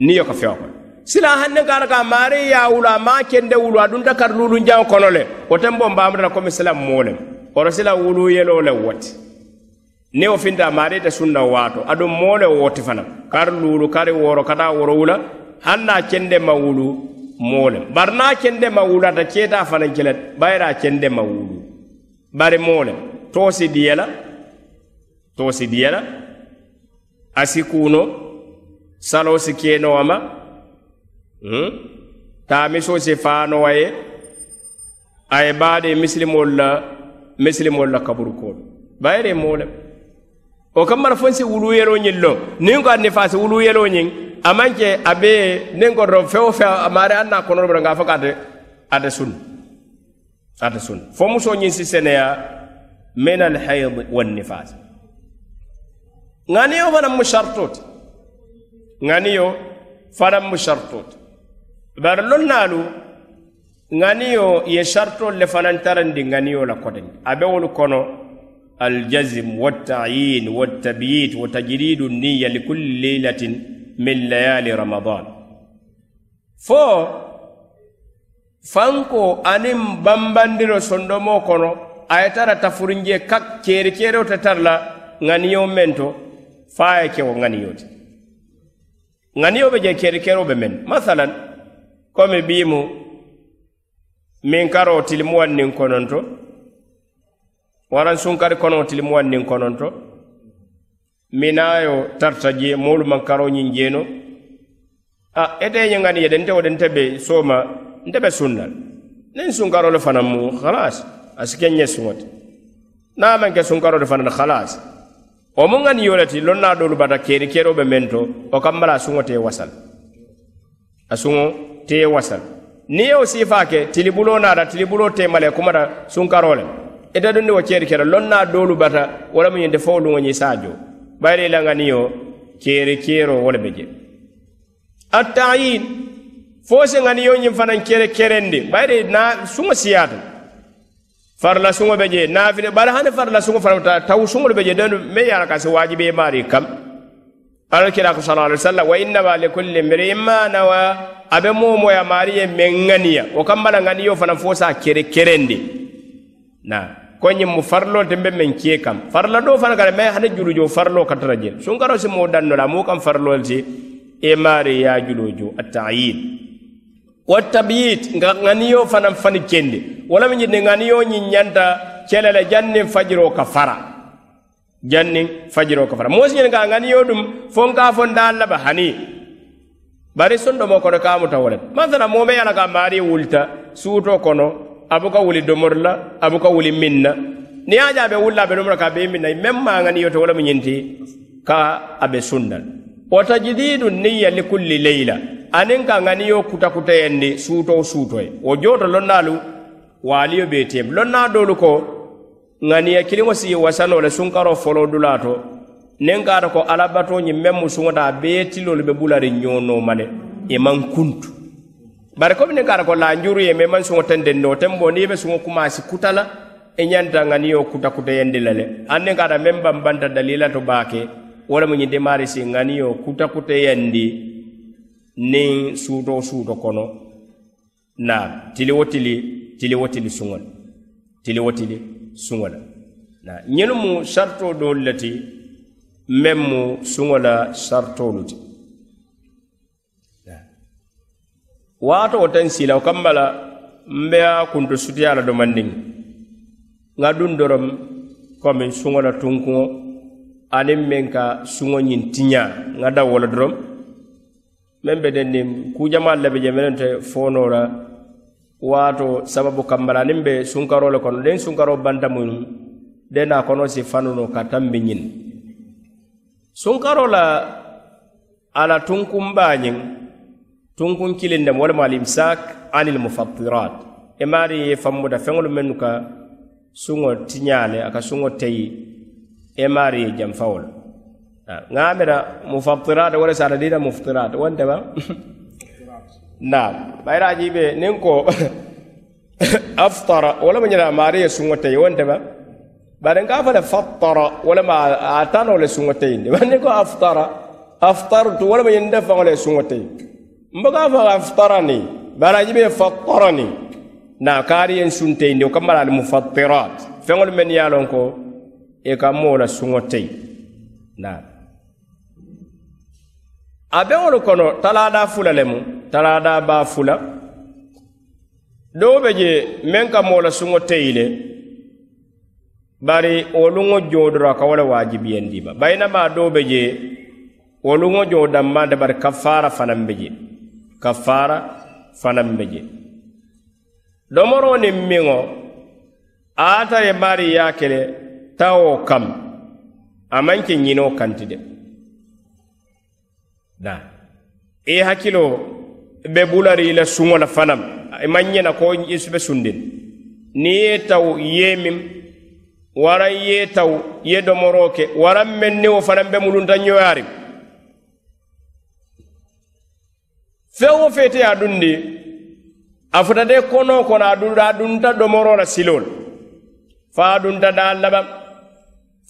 niyo ka feya kono sila hanne kara ka mari ya a wulu a kende wulu adunta kar lulun jan kono le o tembo mbaamutata komi sila molem oro sila wulu yelo le woti. Ni o finta mari ite sunna wato aduŋ mole woti fana. Kar lulu kari woro kata woro wula hanna kende ma wulu molem barna kende ma wulu ata ceetaa fana kelet bayra kende ma wulu. Bari molem tosi diyela diye tosi diyala a si kuuno saloo si ma hmm? taamisoo si faanowa ye a ye baade misilimolu la misilimolu la kaburukoolu bayere moo lem o kammara fon si wuluyeloo ñiŋ lo niŋ ko anni faa si wuluyeloo ñiŋ a maŋ ke a bee niŋ ko doro fe wo feŋ a maari aŋ naa konoro boto nka fo ko ate ate sunna ate sunna fo musoo ñiŋ si seneya min alhaid wannifas ŋaniyo fana mu sarto ti ŋaniyo fanaŋ mu sarto ti bari loŋ naalu ŋaniyo ye sartolu le fanaŋ tarandi ŋaniyo la koteŋ a be wolu kono aljazim wattayin wattabyit watajiridu niya nniya likulli leilatin min layali ramadan. Fo fanko aniŋ bambandiro sondomo kono a ye tara tafurinje kak keeri keereo te tara la ŋaniyo meŋ to fa ye kewo ŋaniyo ti ŋaniyo be je keri kero be men? Masalan komi bii mu min karo tili muwaŋ niŋ kononto waraŋ sunkari kono tili muwaŋ niŋ kononto minayo tarta je moolu maŋ karo ñiŋ jeno a ete ye ŋaniye de nte wo de nte be sooma nte be sunna. Nin niŋ sunkaro le fanaŋ mu halas a si ke ñe suŋo ti niŋ a maŋ ke sunkaro le fanaŋ halas wo mu ŋa niyo le ti loŋ naa doolu bata keeri keroo be meŋ to wo kamma la a suŋo te ye wasal. A suŋo te ye wasal. Niŋ ye wo siifaa ke tilibuloo naata tilibuloo teema le kumata sunkaroo le ite duŋ ni wo keeri kera loŋ naa doolu bata wo lemu ñiŋ te fo wo luŋo ñiŋ saa joo bayiri i la ŋa niyo keeri keeroo wo le be je attayin fo se ŋa niyo ñiŋ fanaŋ kere kerendi. Bayiri naa suŋo siyaata farla suŋo be je naafile bari hani farla suŋo fana taw suŋolu be je denu me ye ala ka si waajibe maari kam. Alal kira ko sala alai sallam wa innama li kulli mriin ma nawa a be moo moya maari ye meŋ ŋaniya. Wo kamma la ŋaniyo fana fo sa kere kerendi. Na ko ñiŋ mu farlo te be meŋ kee kam. Farla do fana kata mais hani julujo farlo katara je. Sunkaro si moo danno la a moo kaŋ farilolu ti e maari ye a juloo jo a ta'yid tabyit nga ŋaniyo fanaŋ fani kendi wo mi ñinde ŋaniyo ñiŋ ñanta kele le janniŋ fajiro ka fara janniŋ fajiro ka fara moo si ñini ka ŋaniyo dum fo nka fo ndaa laba hani. Bari sondomo kono kamuta wo le masala moo be ye la ka maari wulita. Suuto kono. Abuka wuli domori la abuka wuli miŋ na niŋ ye a je a be wulila a be domoro ka a be miŋ na meŋ maa ŋaniyo to wo lemu ka a be sunna wo tajdidu niya li kulli leyla aniŋ ka ŋaniyo kutakutayendi suuto suuto ye wo jooto lonnaalu waaliyo be teem lonnaa doolu ko ŋaniya kiliŋo si wasano le sunkaro foloo dulaa to niŋ kaata ko alabatoo ñiŋ meŋ mu suŋota a bee tiloolu be bulari ñoonoma le i maŋ kuntu. Bari komi niŋ kaata ko laanjuru ye meŋ maŋ suŋo tendeŋ no tembo niŋ i be suŋo kumaasi kuta la i ñanta ŋaniyo kutakutayendi la le aniŋ niŋ kaata meŋ banbanta dalila to baake wo lemu ñiŋ si kuta kuteyandi niŋ suuto suuto kono. Na tili wo tili tili wo tili suŋo le tili wo tili suŋo le na ñinu mu sartoo doolu le ti meŋ mu suŋo la sartoolu ti waato wo siila wo kamma la mbe a kuntu sutiya la domandiŋ ŋa duŋ doroŋ komi suŋo la tunkuŋo aniŋ meŋ ka suŋo ñiŋ tiñaa ŋa daw wo la doroŋ meŋ be den niŋ kuujamaalu le be je menen te foonoo la. Waato sababu kamma la aniŋ be sunkaroo le kono deŋ sunkaroo banta muŋ de naa kono si fanu no ka tambi ñiŋ. Sunkaroo la a la tunkunbaa ñiŋ tunkun kiliŋ dem walema al imsak anil mufattirat i e maari ye fammuta feŋolu mennu ka suŋo tiñaa le a ka suŋo teyi. e maari jam fawol ngamira mufattirat wala sara dina muftirat wanda ba na bayra jibe nin ko aftara wala mun yana maari sunwata wanda ba barin ka fada fattara wala ma atana wala sunwata ne wanda ko aftara aftartu wala mun fa wala sunwata mbaka fa aftara bara jibe fattara ne na kariyen sunte ne kamar al mufattirat fengol men yalon ko i ka moo la suŋo teyi naa a beŋolu kono talaada fula lemu talaada baa fula. Doo be je meŋ ka moo la suŋo teyi le bari woluŋo joo doro a ka wo le waajibiyendi ma. Bayinamaa doo be je woluŋo joo danmaŋ bari kafaara fanaŋ be je. Kafaara fanaŋ be je. Domoroo niŋ miŋo aata ye maari ye a ke le tawo kam. A maŋ ke ñinoo kanti de da. I hakkilo be bulari i la suŋo la fanaŋ i maŋ ñena ko i be sundin. Niŋ ye taw ye miŋ waraŋ ye taw ye domoroo ke waraŋ meŋ niwo fanaŋ be mulunta ñoyaariŋ feŋ wo feete ye a dundi a futade konoo kono a dunta domoroo la siloo la fa a dunta daa labaŋ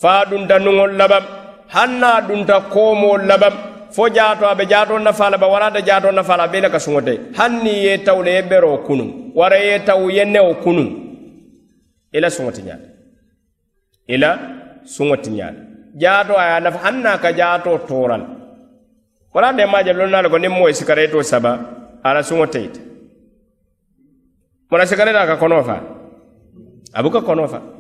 faa ɗunta nuŋol laɓam hanna ɗunta koomol laɓam fo jaato a be jaatol nafa la ba warata jaatol nafa la a be le ka suŋo te hanni ye taw le ye beroo kunuŋ wara ye taw ye newo kunuŋ i la suŋo ti ñaata i la suŋo ti ñaata jaato a ye a nafa hanna ka jaatoo toora la wala de ma jabi lonna le ko niŋ moo ye sikarayitoo saba a la suŋo teyita mona sikarayita a ka konoo faa a buka konoo faa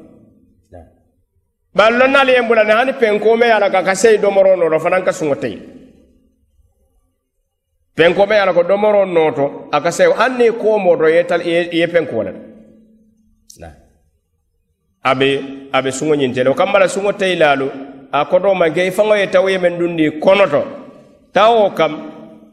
bari lonnaalu ye bula ne hani penkome ya a la ka ka seyi domoroo nooto fanaŋ ka suŋo teyi penkome ye a la ko domoro nooto a ka seyi haŋ niŋ koomoo to ye ye penko le a be a be suŋo ñinte le o kamma la suŋo teyi laalu a koto maŋ i faŋo ye tawo ye meŋ dundi konoto. Tawo kam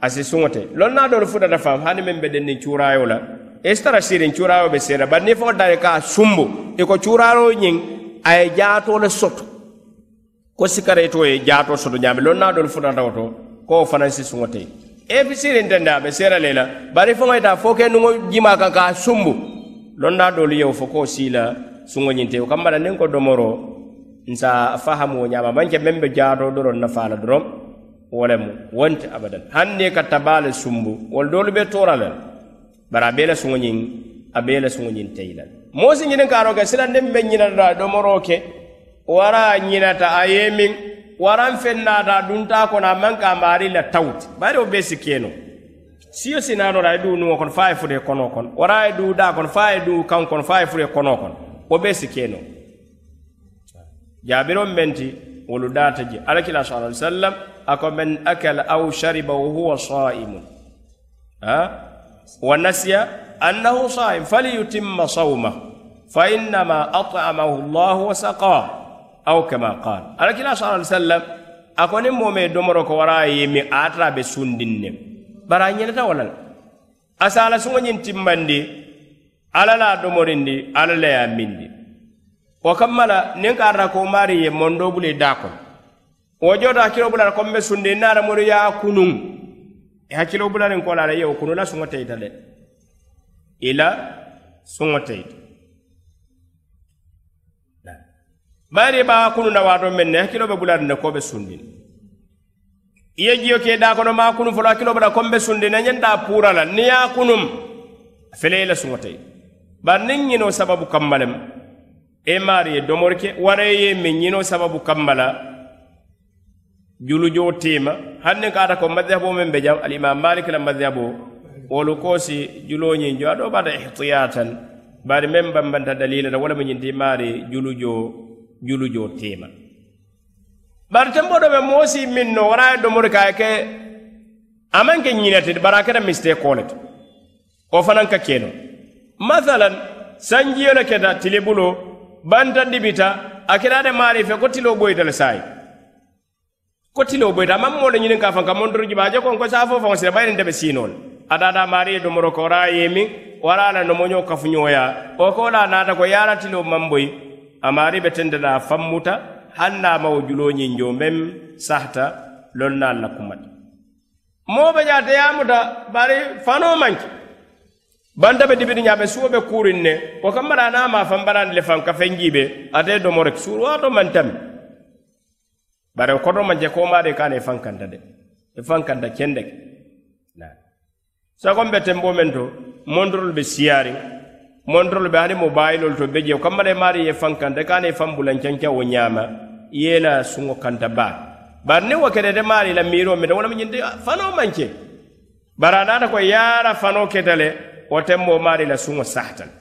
a si suŋo te lonnaa doolu futata faam hani meŋ be denniŋ cuurayo la. I si tara siiriŋ cuurayo be seera bari niŋ faŋo tare ka sumbu. I ko cuurayo ñiŋ a ye jaatoo le soto. Ko sikareetoo ye jaatoo soto ñaame loŋ naa doolu futatao to ko wo fanaŋ si suŋo te efisirintende a be seera le la bari fo ŋayita fo ke nuŋo jimaa kaŋ ka a sumbu. Loŋ naa doolu yewo fo ko sii la suŋo ñinte o kambala niŋ ko domoro nsa fahamuwo ñaama. Manke meŋ be jaatoo doroŋ nafaa la doroŋ wo lemu wonte abadan. Hanni ka tabaa le sumbu wolu doolu be toora le bari a bee la suŋo ñiŋ a bee la suŋo ñiŋ teyi la moo si ñiniŋ kaaroo ke silandiŋ be ñinata domoroo ke wara a ñinata a ye miŋ waraŋ feŋ naata a duntaa kono a ka a maari la tawuti bari wo bee si siyo sinanora e du nuŋo kono fa ye fude kono kono wara ye du da ye du kaŋ kono fa ye fude kono wo be si keno jaabiron menti wolu data je alakila sa alai sallam ako man akala aw shariba wa huwa saimun. Ha? Wa nasiya annahu saim falyutimma sawmah fa innama at'amahu llahu wa saqah aw kama qal alakila sa alai sallam niŋ ni mome domoro ko wara yemi atara be sundin ne bara ñenata wala la asa ala suŋo ñiŋ timmandi ala la domorindi ala la ye mindi wo kamma la niŋ ka ata ko maari ye mondo bulu i daa kono wo joto hakkilo bula la kombe sundi naata moru ye a kunuŋ i hakkilo bula niŋ kola la ye wo kunu la suŋo de i la suŋo teyito bari i be a kunu nawaato meŋ ne hakkilo be bulaandi ne ko be sundini i ye jiyo ke da kono ma kunu folo hakkilo bata ko n be sundini ñeŋ daa puura la ni ya kunum fele i la suŋo teyito bari niŋ ñinoo sababu kamma lem e maari ye domori ke wara ye meŋ ñino sababu kamma la julujoo teema hani ka ata ko madhabo men be jam alimam malik la madhabo wolu koosi juloñin jo aɗo bata ihtiyatan bari men bambanta dalila ta wala mu ñinti maari julujo julujo tema bari temboɗo ɓe moosi min no wona ye domori ka e ke amanke ñinete bara ñinati bari a keta mistekoo le to wo ka keno. Mathalan sanjiyole keta tilibulo banta ɗibita a keta maari fe ko tilo ɓoyita le saayi. Ko tilo ɓoyita a moɗo ñinin ka fan ka mondoro jiba a je kon ko saa fo fan sira ɓayrin deɓe siinoo adada mari domoro ko kora yemi wala la nomoño kafuñoya o ko la nata ko yaratilo mamboy amari be tendela fammuta hanna mawo juloñin jo mem sahta lonnal la kumati. Moɓe jate yamuta bari fano manke banta ɓe dibidi ñaɓe suwoɓe kurin ne ko kam mbaɗa nama fan mbaɗani le fan ka fenjiɓe ate domorek suur wato mantami bare koto ko komade kane e fankanta de e fankanta kendeke naa sakon be tembo men to mondorol be siyaariŋ mondorol be hani mobayilol to be je kammala e maari ye fankanta kana faŋ fambulancanca wo ñaama yela suŋo kanta baa bari niŋ wo kedete maari la miiroo mete wala mu ñinti fanoo manke bari a naata ko yaara fanoo keta le wo tembo maari la suŋo sahata le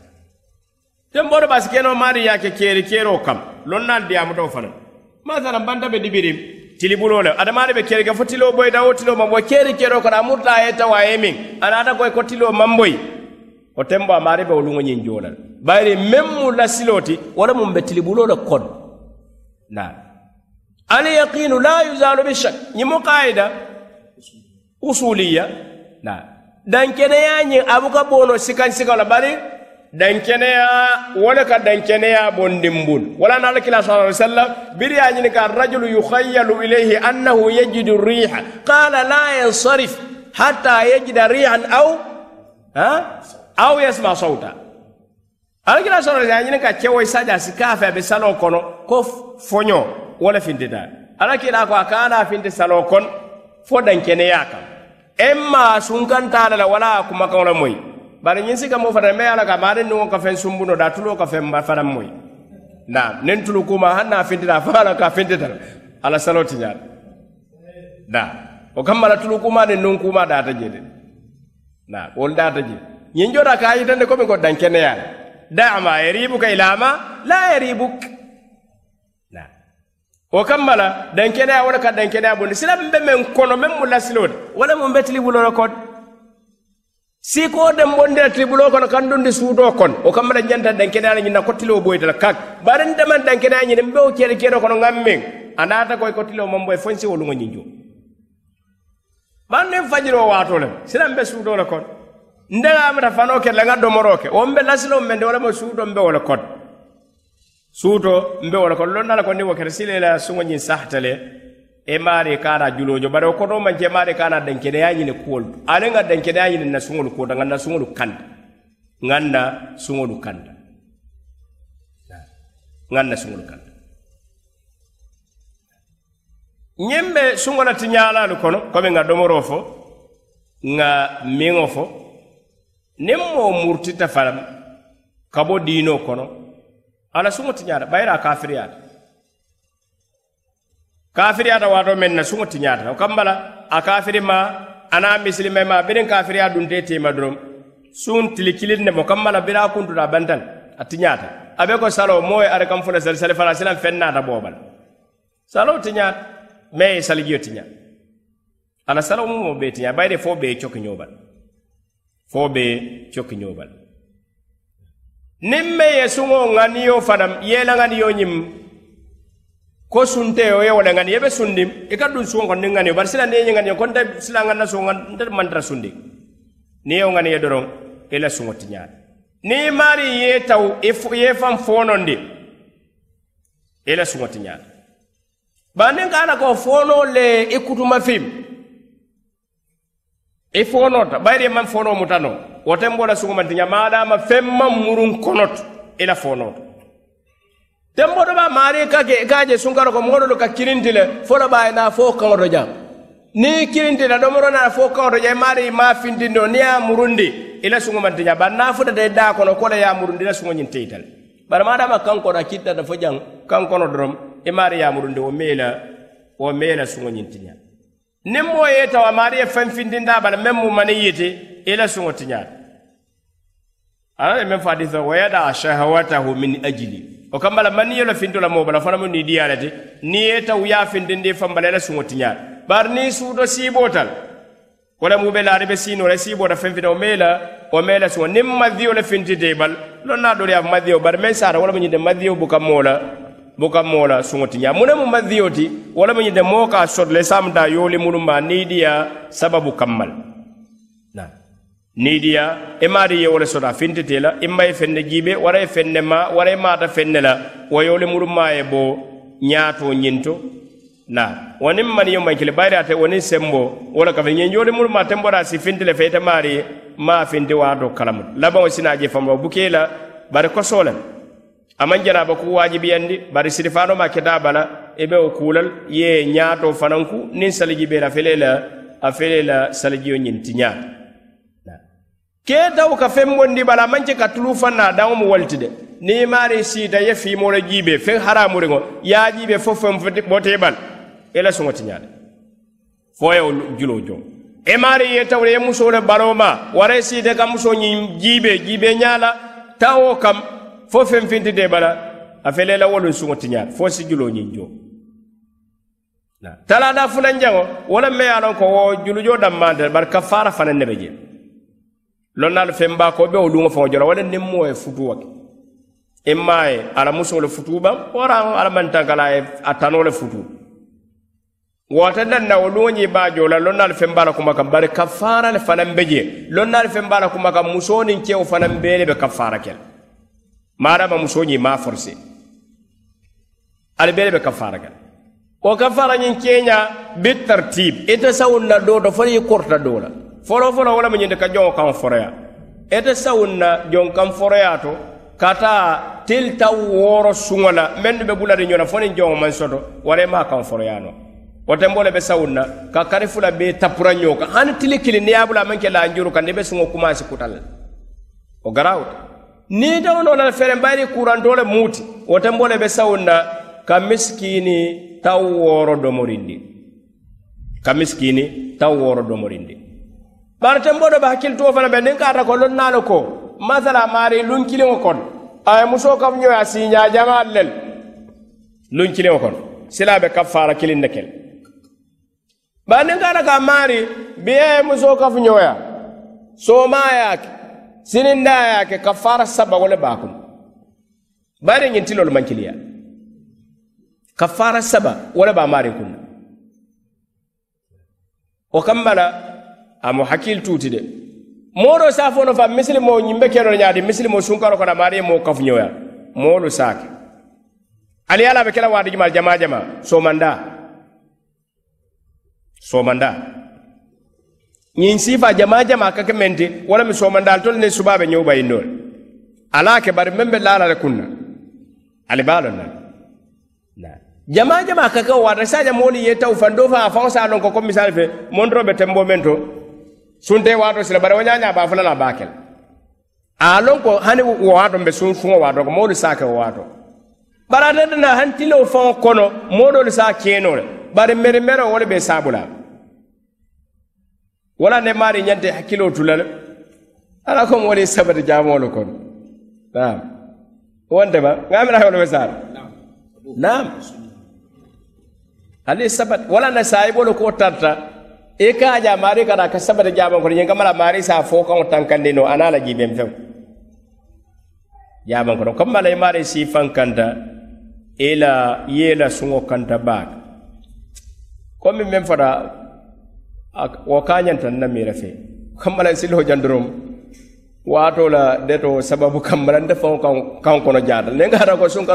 tembo do basi kenoo maari ye a ke keeri keeroo kam lonnaalu diyaamuto fanaŋ masalan banta be dibirim tilibulole adamaɗe ɓe be ka fo tilo boyta wo tilo mamboy keeri kero kono a murta ye tawa ye min anata koye ko tilo mamboy o tembo amare be ulungo ñin memmu bayri siloti mu lasiloti wala mum ɓe tilibulole kono na. Alyaqinu la yuzalu bishak ñimo qaida usuliya. Na. Dankeneya ñin abuka bono sikan sikala bari dankeneya wole ka dankeneya bondimbul wala na alakila sa ai sallam biri ya ñini ka rajulu yukhayyalu ilayhi annahu yajidu riha. Qala la yansarif hatta yajida rihan aw ha? Aw yasma sauta. Alakila sa ai ñini ka kewoy sadia si kafe aɓe salo kono ko foño wala fintita alakila ko kana finti salo kon fo dankeneya kam emma sunkantala la wala kumakaŋo moy bari ñiŋ sika moo fana me ye a la ka maariŋ niŋo ka feŋ sumbuno da tuloo ka feŋ fanaŋ moyi. Naam niŋ tulu kuuma haŋ naa fintita a fo a la ka fintita la ala saloo ti ñaata da o kamma la tulu kuuma niŋ nuŋ kuuma daata je de. Naam wolu daata je ñiŋ jota ka a yitandi komi ko dankeneyaa le daa ma yaribuka ila ma la yaribuk naam. O kamma la dankeneyaa wo le ka dankeneyaa bondi. Sila meŋ be meŋ kono meŋ mu lasiloo de. Wo le mu be tili wuloo le kono siko den bondira tribulo kono kandundi suuto kono o kammala ñanta dankeɗani ñinna kottile o boytala kak. Baɗen daman dankeɗa ñinen ɓe o ceere keeɗo kono gam men a naata koye kottile o mambo e fonsi wolugo ñinjo ɓanɗen fajiri o watolem sinan ɓe suutole kono ndegamata fanoke laga domoroke wonɓe lasilo men nde walamo suuto mbe wole kono suuto mbe wole kono lonnala ko ni wo kete suŋo sugoñin sahtale e maare kana julojo bari o koto manke maare kana dankeneya ñine kuwol. To ale ŋa dankeneya ñine na suŋolu kuwota ŋa na suŋolu kanta ŋan na suŋolu kanta ŋan na suŋolu kanta ñiŋ be suŋo la tiñaalalu kono komi ŋa domoro fo ŋa miŋo fo niŋ moo murtita fanaŋ ka bo diino kono ala suŋo tiñaata bayira a kafiriyaata kafiriyata waato meŋ na suŋo tiñaata o kam bala a ana muslima ma biriŋ kafiriya dunte tema doroŋ suŋ tili kiliŋ ne mo kam bala biraa kuntuta a bantan a tiñaata a be ko saloo moo ye ari kam fo le sali sali fana silaŋ feŋ naata boo bala saloo tiñaata mee ye salijio tiña ala saloo mumo bee tiña bayde fo bee cokiñoo bala fo bee cokiñoo bala niŋ meŋ ye suŋo ŋaniyo fanaŋ yeela ŋaniyo ñiŋ ko sunteyo ye wole ŋani yebe sundim i ka dun suŋo kono niŋ ŋaniyo bari sila niŋ ye ŋaniyo ko nte sila ŋanna suŋo nte mantara sundi. Niŋ ye ŋaniyo doroŋ i la suŋo tiñaata niŋ maari ye taw i ye faŋ foonondi i la suŋo tiñaata bari niŋ ka la ko foonoo le i kutuma fim i ta bayiri ye maŋ foonoo mutanoo wo tembo la suŋo mantiña maadaama feŋ maŋ muruŋ konoto i la foonoo to tembo to ba maari ka ke ka je sunkaro ko moɗolu ka kirinti le fo la ɓaye na fo kaŋoto jam. Ni kirinti la ɗomoro na fo kaŋoto jam maari ma fintindi o ni ye murundi i la suŋo mantiña bari na futata i daa kono ko la ye murundi i la suŋo ñiŋ teyitale bari maadama kankono a kittata fo jaŋ kankono dorom i maari ye murundi wo mee la wo mee la suŋo ñiŋ tiña niŋ moo ye tawa maari ye feŋ fintinda bala meŋ mu mani yiti i la suŋo tiñaata ala ye meŋ fo shahawatahu min ajili o kambala mani ye lo finto la moo bala fana mu ni diya le ti niŋ ye tawu ye a fintindi fambala i la suŋo tiñaata bari niŋ suuto siiboo ta la wo le mu be laari be siinoo la siiboota feŋ fita wo mee la wo mee la suŋo niŋ maddio le fintite bal loŋ naa dolu ye a fo maddio bari meŋ saata wo le mu ñinte maddio buka moo la buka moo la suŋo tiñaa mu ne mu maddio ti wo le mu ñinte moo ka soto le saamuta yooli muluma niidiya sababu kamma na niidiya i ye wo le sota a fintite la i ye fenne jiibe wara ye fenne ma wara ye maata fenne la wo yewole muru maa ye bo ñaato ñinto na woniŋ maniyo maŋ kili bayiri ate woniŋ sembo wo le kafe ñiŋ yooli muluma tembora si finti le fe ite maari maa finti waato kalamu. Labaŋo sina je famro bukee la bari kosoo le amaŋ janaba ku waajibiyandi bari sirifaano ma keta bala i be wo kuulal ye ñaato fanaŋ ku niŋ salijibe la a fele la a fele la salijiyo ñinti tiñaata keetawo ka feŋ bondi bala maŋ ke ka tulu faŋ na daŋo mu wolti de niŋ maari siita ye fiimo la jiibe feŋ haramuriŋo ye a jiibe fo feŋ bote bal i la suŋo ti ñaale fo ye wo juloo joŋ. I maari ye tawle ye musoo le baroo ma wara ye siita ka musoo ñiŋ jiibe jiibe ñaa la tawo kam fo feŋ fintite bala a fele la woluŋ suŋo ti ñaale fo si juloo ñiŋ joŋ. Talada fulanjaŋo wo le me ye a loŋ ko wo julujoo danmaante bari ka faara fanaŋ ne be jee. Loŋ naalu feŋ baa ko be wo luŋo faŋo jola le niŋ moo ye futuwo ke i maa ye ala musoo le futuu baŋ waraŋ ala maŋ tankala ye a tanoo le futuu woota nan na wo luŋo ñiŋ baa joo la lonnaalu feŋ baa la kuma kaŋ bari kafaara le fanaŋ be jee lonnaalu feŋ baa la kuma kaŋ musoo niŋ kewo fanaŋ bee le be kafaara ke la maadama musoo ñiŋ maa forcé ali bee le be kafaara ke la wo kafaara ñiŋ keeña bi tartib ite sawun na doo to fo ye korta doo la foloo folo wo lemu ñindi ka joŋo kaŋ foroya ite sawun na joŋ kaŋ to ka taa til taw wooro suŋo la mennu be buladi ñona fo niŋ joŋo maŋ soto wara ma kaŋ foroyaa no. Wo tembo le be sawun na ka kari fula bee tapura ñoo kaŋ hani tili kili niŋ ye a bula maŋ ke laanjuru kaŋ ni be suŋo kumaasi kutal wo garawuta niŋ tawo noo la fereŋ bayiri kurantoo le muuti wo tembo le be sawun na ka misikiini taw wooro domorindi. Ka misikiini taw wooro domorindi bar tembo ɗo ɓe hakkilto fana ɓe nin kata ko lonnano ko. Masala maari lunkiliŋo kon aye muso kam ñoy a siña jamal lel. Lunkiliŋo kon sila ɓe kaffara kilinde kel bar nin kata ka maari biye muso kafu ñoya soma yake sininda yake kaffara saba wole bakum bari ñintilol mankiliya kaffara saba wole ba maari kunna o kambala amo hakil tuti de. Moolu saafono fa misilimo ñimbe kenol ñaadi misilimo sunkaro kono maari ye moo kafuñoya moolu saake. Ali ala be kela waati jumal jama. Jama somanda. Somanda. Ñiŋ sifa jama jama ka ke menti wala mi somandaal tol ne subaabe ñew bayindoo ala ke bari meŋ be laala le kunna. Ali baa loŋ na. Jama jama ka ke waata saaja moolu ye taw fandoo fa a faŋo sa loŋ ko comme misali fe montoro be tembo meŋ to sunte waato sila bari wo ñaña baa fula la baa ke la a lon ko hani wo waato mbe sun fuŋo waato ko moolu saa ke wo waato bari ate dana hani tiloo faŋo kono moodolu saa keenoo le bari meri meroo wo le be saabu la wala ne maari ñante hakkiloo tula le ala komo wole sabati jaamoolu kono. Naam. Wontema ŋaamira hewlo be saala naam. Ali sabat. Wala na saayibolu ko tarta. E kaja mari kada ka sabati jamon ko kamala mari sa fo kan tankande no anala jibem few jamon ko kamala mari si fankanta ela yela sungo kanta bak komi men fada wo kañantan na mira fe. Kamala silo jandurum wato la deto sababu kambala nte fon kan kono jada ne ngara ko sun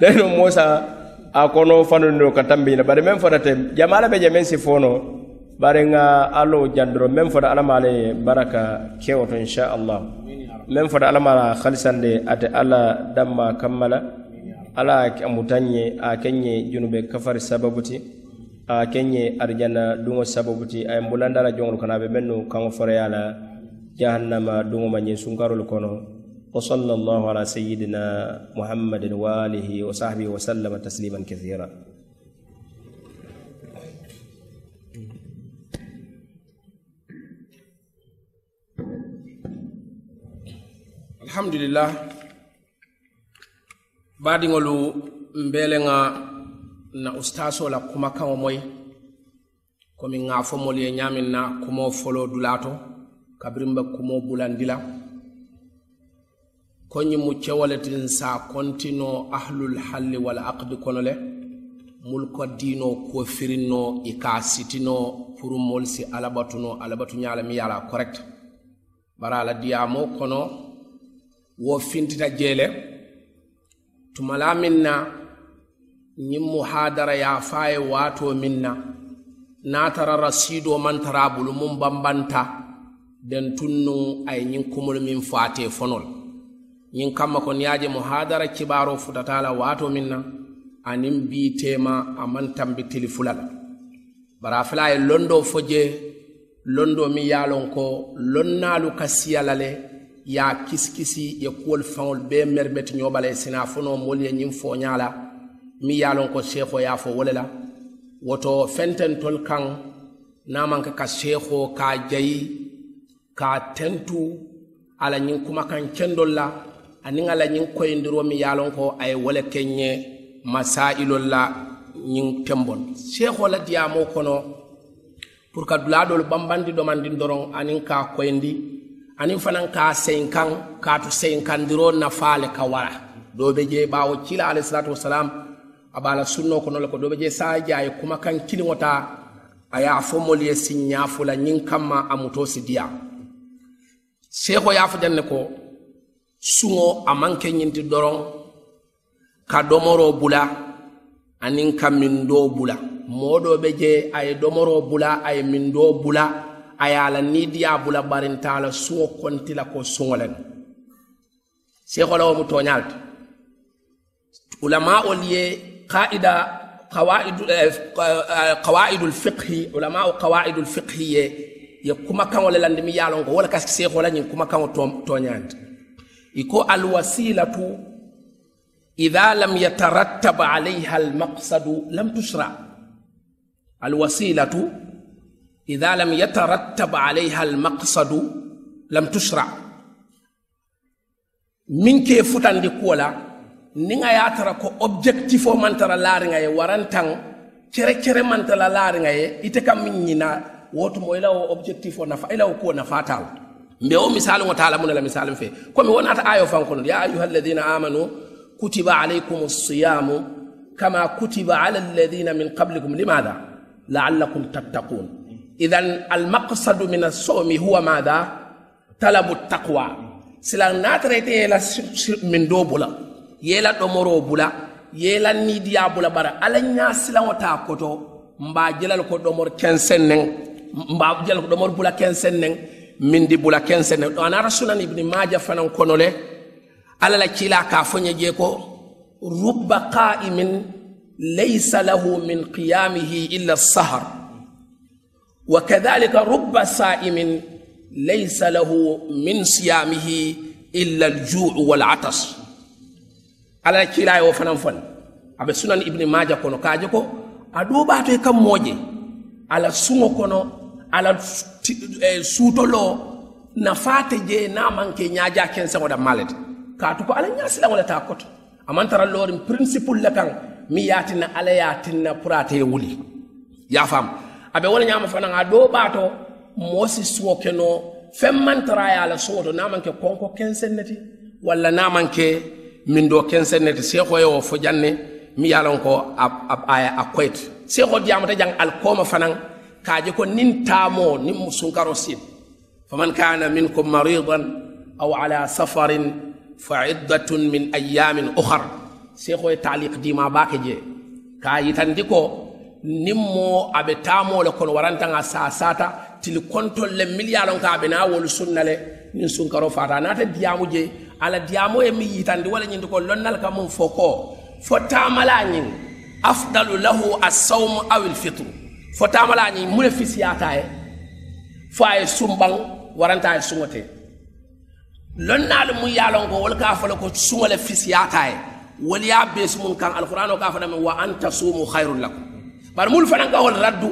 deno mosa a kono fanundo ka tambina. Bari men fotata jamala be jamen si fono bari nga alo jandoro men fota alamale baraka kewoto insha allah men fota alamala khalisande ate ala damma kammala ala amutanye a kenye junube kafari sababuti a kenye arjanna dungo sababuti ay mbulandala jongol joŋolu kana be mennu kango foreyala jahannama dungo manye sunkarol kono. وصلى الله على سيدنا محمد واله وصحبه وسلم تسليما كثيرا الحمد لله بعد ngolu mbelenga na ustaso la kuma kan moy komi nga fo mol ye nyamin na kumo folo dulato kabrimba kumo bulandila koñi mu cewaletin sa kontino ahlul halli wal aqdi kono le. Mul ko diino ko firinno i ka sitino pour mol si alabatuno alabatu ñalami yala correct. Bara la diyamo kono wo fintita jele tumala minna muhadara ya faye wato minna na. Natara rasido man tara bulu mun bambanta. Den tunnu ay ñin kumul min fonol. Ñiŋ kamma ko niŋ ye a je muhadara kibaro futata la waato min na aniŋ bii tema a maŋ tambi tili fula la bari a fela a ye londo fo je miŋ a ko lonnaalu ka siya la le ye a kisikisi ye kuwolu sina fono moolu ye ñiŋ fooñaa la. Miŋ a ko seekho ye a fo wo woto fenten tol kaŋ maŋ ke ka seekho ka jayi ka tentu a la ñiŋ kumakaŋ kendol la. Aniŋ a la ñiŋ koyindiroo miŋ ye a loŋ ko a ye wo le ke ñe masailol la ñiŋ tembon seekho la diyaamoo kono pour ka dulaa dolu bambandi domandin doroŋ aniŋ ka koyindi aniŋ fanaŋ ka seyin kaŋ kaatu seyin kandiroo nafaa le ka wara. Doo be je baawo kila alayhi salatu wasalam a be a la sunnoo kono le ko doo be je saa je a ye kumakaŋ kiliŋo taa a ye a fo molu ye siññaafu la ñiŋ kamma a mutoo si diya seeko ye a fo jaŋ ne ko suŋo a maŋ ke ñinti doroŋ ka domoroo bula aniŋ ka mindoo bula. Moo doo be je a ye domoroo bula a ye mindoo bula a ye a la niidiyaa bula barinta a la suŋo konti la ko suŋo le no seeko la. Wo mu tooñaa le ti. Ulamaol ye qaida qawaidul fiqhi ulamao qawaidul fiqhi ye ye kumakaŋo le landi mi ye a lon ko wo le ka seeko la ñiŋ kumakaŋo tooñaandi. I ko alwasilatu ida lam yatarattab alayha almaqsadu lam tusra alwasilatu ida lam yatarattab alayha almaqsadu lam tusra min ke futandi kuwo la niŋ a ye tara ko objectif o maŋ tara laariŋa ye warantaŋ kere kere maŋ tara laariŋa ye ite ka miŋ ñina wotumo i la wo objectif o nafa i la wo kuwo nafaa ميو مثال وتعالى من المثال في كم هو نات آية فانقل يا أيها الذين آمنوا كتب عليكم الصيام كما كتب على الذين من قبلكم لماذا لعلكم تتقون إذن المقصد من الصوم هو ماذا طلب التقوى سلا ناتريت يلا من دوبولا يلا دومروبولا يلا نيديا بولا بارا على الناس لا متأكدو مباجلا لكو دومر كنسنن مباجلا لكو دومر بولا كنسنن min di bula kensene anara sunan ibni maja fanan konole ala la kila ka foñe je ko rubba qa'imin laysa lahu min qiyamihi illa sahar wa kadhalika rubba sa'imin laysa lahu min siyamihi illa al-ju' wal 'atas ala la kila yo fanan fon abe sunan ibni maja kono kaje ko aduba to kam moje ala sumo kono ala eh, suutoloo nafaate jee naa manke ñaaja kenseŋo da malete kaatu ko ala ñaasilaŋo le taa koto. Aman tara loorin principule le kaŋ miŋ ye a tinna ala ye a tinna pour ate ye wuli. Ye faam a be wo le ñaama fanaŋ a doo baato moo si suwo ke noo feŋ maŋ tara a ye a la suwo to naa maŋ ke konko kenseŋ ne ti walla naa maŋ ke miŋ doo kenseŋ ne ti. Seekoo ye wo fo janne miŋ ye a loŋ ko a koyiti seekoo diyaamata jaŋ alikooma fanaŋ كاجي كون نين تامو نين سنكرو سين فمن كان منكم مريضا أو على سفر فعدة من أيام أخر سيخو تعليق ديما باكي جي كاي تنديكو nimmo abe taamole kono warantaŋa sasata tili kontol le mili ye lonka abe naa wolu sunna le niŋ sunkaro fata naata diyaamu je ala diyaamu ye miŋ yitandi wo le ñinti ko lonnal ka muŋ fo ko fo taamala ñiŋ afdalu lahu assawmu aw lfitru fo taamala ñin mune fisiyata ye fo a ye sumbaŋ waranta ye suŋote lonnaalu mu ye lon ko wolu ka fo le ko suŋo le fisiyata ye wolu ye beesu mun kaŋ alqur'ano ka fo dame wa an tasumu hayrun lakum bari mulu fanaŋ ka wolu raddu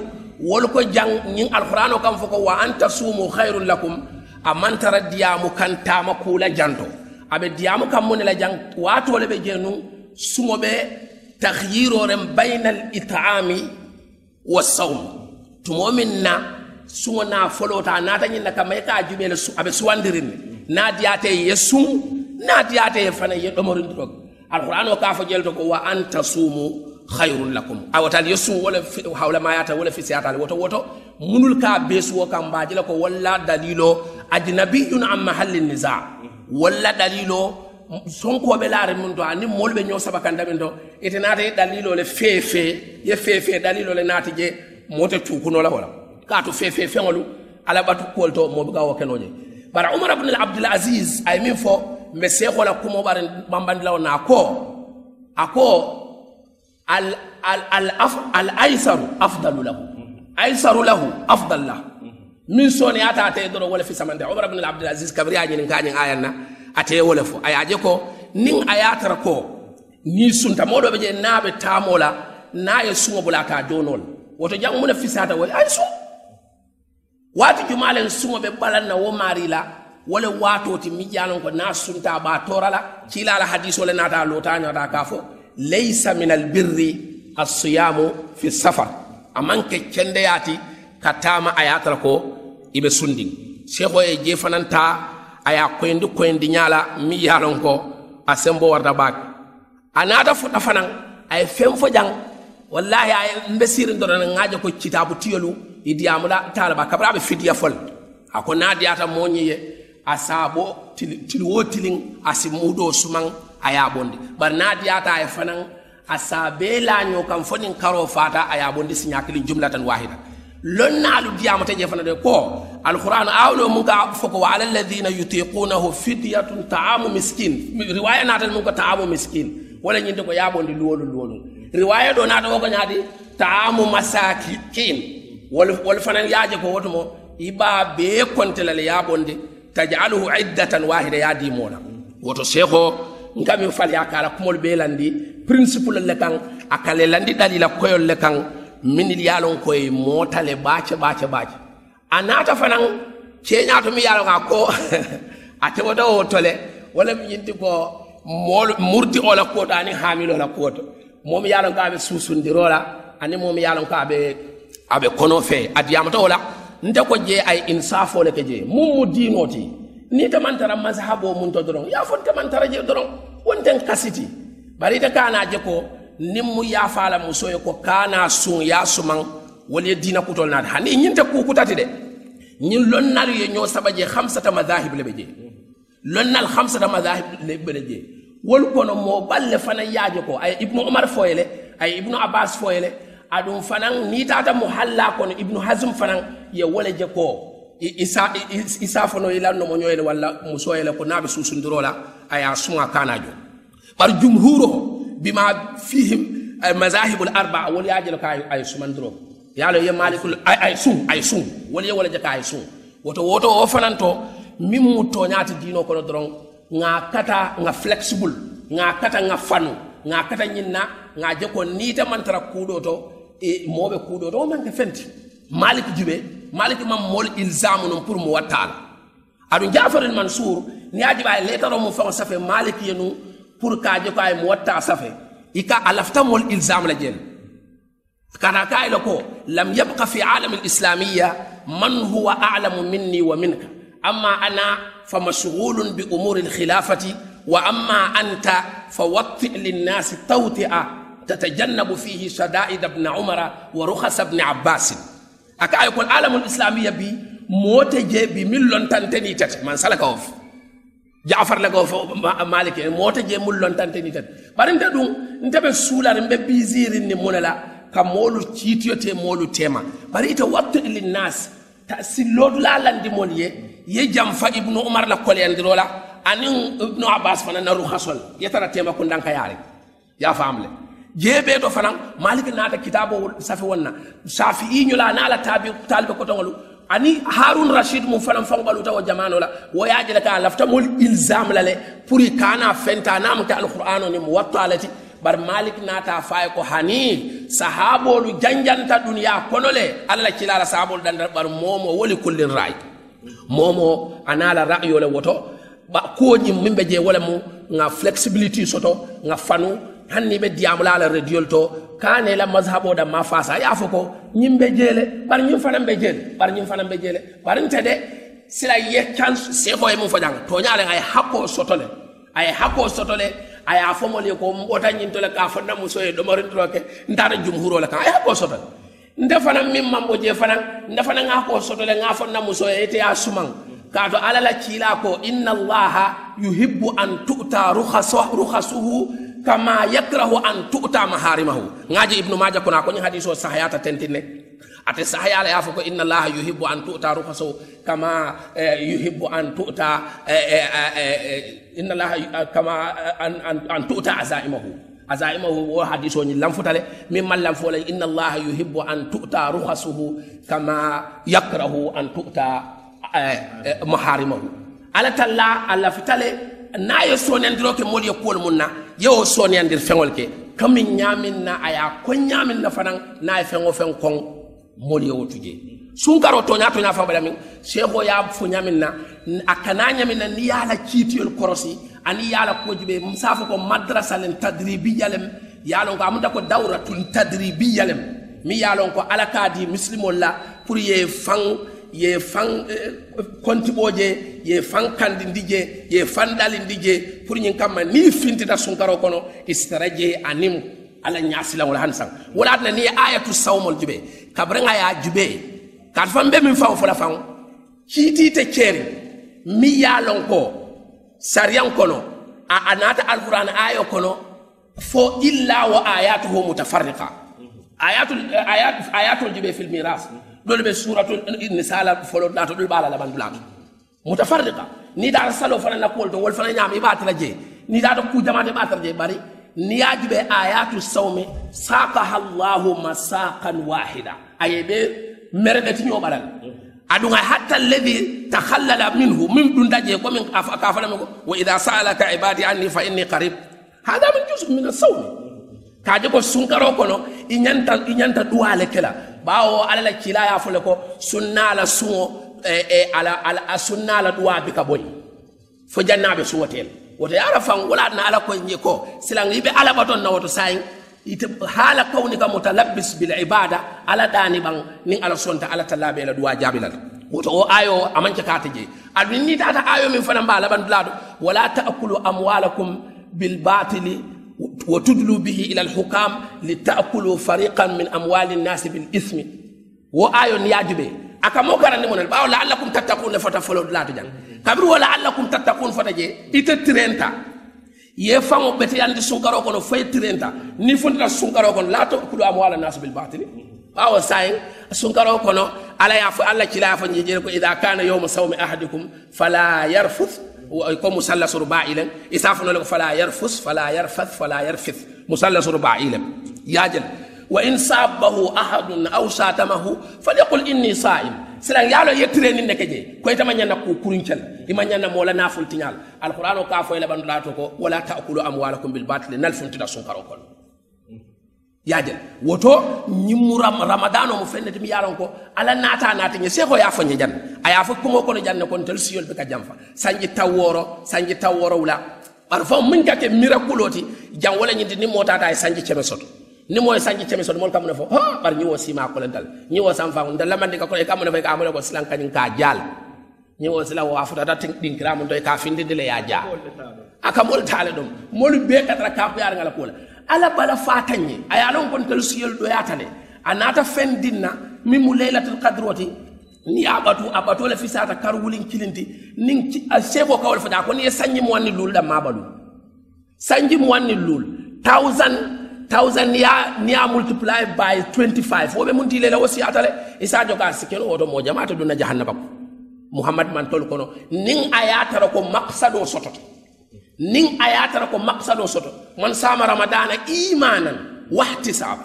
wolu ko jaŋ ñiŋ alqur'ano kaŋ fo ko wa an tasumu hayrun lakum a man tara diyaamu kaŋ taama kuula janto a be diyaamu kaŋ mu ne la jaŋ waatoo le be jee nuŋ suŋo be tahyirooren bayna al it'ami والصوم. تمومنا سونا فلوتا ناتني نكما يكا جميل أبي سواندرين. نادياتي يسوم نادياتي فانا يدمرين دروك. القرآن وكافو جلتك وأن تصوموا خير لكم. أو تال يسو ولا حول ما ياتا ولا في سياتا وتو وتو منul ka besuwo kan baji la ko walla dalilo ajnabiyun an mahallin niza walla sonkoɓe laare mun to ani moolu be ñoo saba min to ite naata ye dalilo le fefe ye fefe dalilo le naati je moote cuukuno la wala kaatu fefe feŋolu ala batu kuwol to be ka wo kenoje bara umar abdul abdul asis ay min fo mbe seeko la kumo ɓare ɓambandilawo na ko a ko al al al af al aisaru afdalu lahu. Aisaru lahu afdal lahu min soni ata ate doro wala fi samande. Umar ibn abdul aziz kabri a ñinin ayan na ate wo le fo a ye a je ko niŋ a ye a tara ko niŋ sunta moo doo be je niŋ a be taamoo a ye suŋo bula a ka a doonoo le woto jaŋ mu ne fisaata wo a ye suŋ waati jumaa le be balaŋ na wo maarii la wo ti miŋ je ko niŋ sunta a be a la kiila le naata a lootaa ñoota a ka a fo laysa min fi safar a maŋ ke kendeyaati ka ko i be sundiŋ seekoo aya koyndi koyndi ñaala mi yaalon ko a sembo warta baake. A naata fuɗɗa fanan aye fen fo jang wallahi aye mbe sirin dorana ŋaaje ko citaabu tiyolu i diyamula taalaba kabara aɓe fidiya fol a ko naa diyata moñi ye a saabo suman a bondi. Bari naa diyata aye fanan a saa bee laaño karo faata a bondi siña jumlatan wahida لنعلو ديامة جفنا ديكو القرآن أولو منك فكو على الذين يطيقونه فدية طعام مسكين. رواية ناتل منك طعام مسكين. ولا يندكو يابون دي لولو لولو. رواية دو ناتل وكو ناتي طعام مساكين. والفنان ياجكو وتمو إبا بيكون تلالي يابون دي. تجعله عدة واحدة يا ديمونا وتو سيخو نكامي فالي أكالا كمول بيلاندي principle le kan a landi dalila koyol le kan min ya lon koy motale bace bace bace anata fanan ceña to mi yalo ka ko [LAUGHS] ate wada o tole wala mi yinti ko, mol, murti ola ko to ani hamilo la ko to mom yalo ka be susundirola ani mom yalo ka be abe kono fe. Adiyamata wala nte ko je ay insafo le ke je. Mum mu dinoti ni tamantara mazhabo mun to doron ya fon tamantara je doron wonten kasiti. Bari ta kana je ko nin mu yafala muso ye ko kana sun ya suman wali dina kutol naata hani ñinte kukutati de ñin lonnalu ye ñoo saba je hamsata madahib le be je lonnal hamsata madahib le be je wol kono mo balle fana yaaje ko ay ibnu umar foyele ay ibnu abbas foyele aɗum fanan ni tata mo halla kono ibnu hasm fanan ye wole je ko isa isa fono ilanno mo ñoyele walla musoyele ko naɓe susundirola aya suma kanajo ɓar jumhuro bima fihim ay mazahibul arba wol yajele ka ay sumandiro yalo ye malikul ay ay sum ay sum wol ye wala jaka ay sum woto woto o fananto min mu toñati dino kono doron nga kata nga flexible nga kata nga fanu nga kata ñinna nga je ko nita mantara kuuɗo to e moɓe kuuɗo to o manke fenti malik jube malik mam mol ilzamu non pour mo wattala aɗum jafaril mansour ni yaji ɓa letaro mu faŋo safe malik ye nu pour kaje ko ay mo watta safe ika a lafta mol ilzam la jeel kana kayla ko lam yabqa fi alami lislamiya man huwa alamu minni wa minka amma ana famashghulun bi umuri lkhilafati wa amma anta fawatti linnasi tawti'a تتجنب فيه شدائد ابن عمر ورخص ابن عباس أكا يقول العالم الإسلامي بي موت جي بي ملون تنتني تت من سلك أوف جعفر لك أوف مالك موت جي ملون تنتني تت بار انت دون انت بسولا رمب بيزير اني مولا كمولو تيتيو تي مولو تيما بار انت وقت للناس تأسلود لا لندي مولي يجمع ابن عمر لكولي اندرولا أنين ابن عباس فانا رخصول يترى تيما كندان كياري يا فاملي jeebe to fanan malik naata kitabo safi wonna shafi'i ñula naala tabi talibe kotongolu ani harun rashid mum fanan fangalu tawo jamano la. Wo yaji la ka lafta mol ilzam la le pour kana fenta nam ta alquran ni muwattalati bar malik naata fay ko hani sahabolu janjanta duniya kono le alla kilala sahabolu dan bar momo woli kullin ray momo anala ra'yo le woto. Ba koñi mimbe je wala mu nga flexibility soto nga fanu hanni ɓe diyamula la rediol to. Kane la mazhabo da ma fasa ya fo ko be jeele. Bar ñim fanan be jele bar ñim fanan ɓe jeele. Bar nte de sila ye kan sefo e mum to nyaale ay hakko sotole. Ay hakko sotole. Aya ye ko mbota ñintole ka fonna muso e ɗomorindoroke ntata jumhurole kan ay hakko sotole. Nde fanan min mambo je fanan nde fanan hakko ko sotole nga fonna muso soye te ya suman kato alala kiila ko inna allaha yuhibbu an tu'ta rukhasuhu kama yakrahu an tu'ta maharimahu ngaji ibnu majah kona ko ni hadiso sahayata tentine ate sahayala yafo ko inna allaha yuhibbu an tu'ta rukhasuhu kama yuhibbu an tu'ta inna allaha kama an tu'ta azaimahu azaimahu wo hadiso ni lamfutale min man lamfole inna allaha yuhibbu an tu'ta rukhasuhu kama yakrahu an tu'ta maharimahu ala talla alla fitale na ye soniyandiro ke moolu ye kuwolu mun na yewo soniyandir feŋol ke. Kamin ñamin na a ye koŋ ñamin na fanaŋ na ye feŋo feŋ koŋ moolu ye wo tuje sunkaro toña toña faŋ min. Seho ye fo ñamin na a kana ñamin na ni ye a la korosi ani ye a la kuwo jube musafo ko madrasa len tadribiya lem ye a ko amuta ko dawratun tadribiya lem mi ye a ko ala ka di musilimol la pour ye faŋ ye fan kontiɓoje ye fan kandindi je ye fan ɗalindi je pour ñin kamma ni fintita sunkaro kono istara je anim ala ñasilaŋol han saŋ wala tana ni ye ayatu sawmol jube. Ye ya jube. Kat fan be min faŋo fola faŋo kiitite ceeri mi ye lon ko sariyan kono a anata alquran ayo kono. Fo illa wa ayatuhu mutafarriqa. Ayatul ayat ayatul jube fil miras لولو بي سورة النسالة فلو داتو دول بالا لبان بلان متفرقة ني دار سالو فانا نقول دون والفانا نعم يبات رجي ني دار كو جماعة يبات رجي باري ني آجب آيات السوم ساقها الله مساقا واحدا أي بي مردت نيو بلان أدونا حتى الذي تخلل منه من دون دجي ومن أفاقافنا وإذا سألك عبادي عني فإني قريب هذا من جزء من السوم كاجيكو سنكرو كونو إنيانتا إنيانتا دوالي كلا bawo ala la kila ya fole ko sunna la suwo e e ala ala sunna la duwa bi ka boyi. Fo jannaɓe suwotel woto e ala fan wala na ala ko ñe ko silang yiɓe ala baton na woto sayin ite haala hala kawnika mutalabbis bil ibada ala dani ban nin ala sonta ala tallaɓe e la duwa jabilal woto o ayo amanke kata je adun ni tata ayo min fana mba laban dulado wala taakulu amwalakum bil batili وتدلو به إلى الحكام لتأكلوا فريقا من أموال الناس بالإثم. وايو نياجبي أكا موكار نمون الباو لعلكم تتقون فتفلو لا تجان قبر ولعلكم تتقون فتجي ايت ترينتا. يفهم بتي عند يعني سونكارو كون فاي ترينتا. ني فوند لا سونكارو كون لا تأكلوا أموال الناس بالباطل. باو ساين. سونكارو كون على يا الله كلافه ني إذا كان يوم صوم أحدكم فلا يرفث ويكون مثلث رباع إلى إساف نقول فلا يرفث فلا يرفث فلا يرفث. مثلث رباع إلى ياجل وإن صابه أحد أو ساتمه فليقل إني صائم. سلام يا له يترين إنك جي. كوي تما نحن كورينشل إما نحن مولا نافل تنال القرآن كافو إلى بندلاتكو ولا تأكلوا أموالكم بالباطل. نلفن تدا سكر وكل yajel woto ñimmu ram ramadan o mo fennete mi yalon ko ala naata naata ñe. Seko ya ñe jan aya fo kumo kono janne kon tel siyol be ka jamfa sanji taworo sanji taworo wula. Bar fo min ka ke miraculoti jan wala ñindi ni motata ay sanji ceme soto. Ni moy sanji ceme soto mol kam ne fo ha? Par ñi wo sima ko lental ñiwo sam fa ndal lamande ka ko e kam ne fay ka amone ko silan kanin ka jal ñiwo sila wa futa ta tin din kram do ka findi dile ya ja aka mol tale dum. Mol be katra ka ko yar ngala ko ala bala fatañe a ye a lon kontelu siyolu doyata le a naata feŋ dinna min mu laylatul kadre oti ni a batu a bato le fisata kar wulin kilinti nin a sefo kawol fata ko ni ye sanji muwanni lul da mabalu sanji muwanni lul thousand thousand ni ya ni ya multiply by 25 wo be mun tile la wasiyata le isa joka sikeno woto mo jamaata dunna jahannaba ko muhammad man tol kono nin a ya tara ko maqsado sototo nin ayatara ko maqsado soto. Man sama ramadana imanan wahtisaba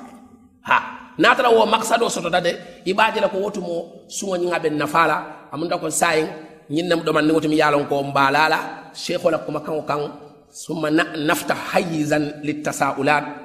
ha natara wo maqsado soto daɗe ibaji la ko wotumo suŋo ñiŋa ɓen nafala amunda ko sayin ñinnem ɗoman ni wotumi yalon ko mbalala cheikh ola kuma kaŋo kaŋ summa nafta hayizan littasaulat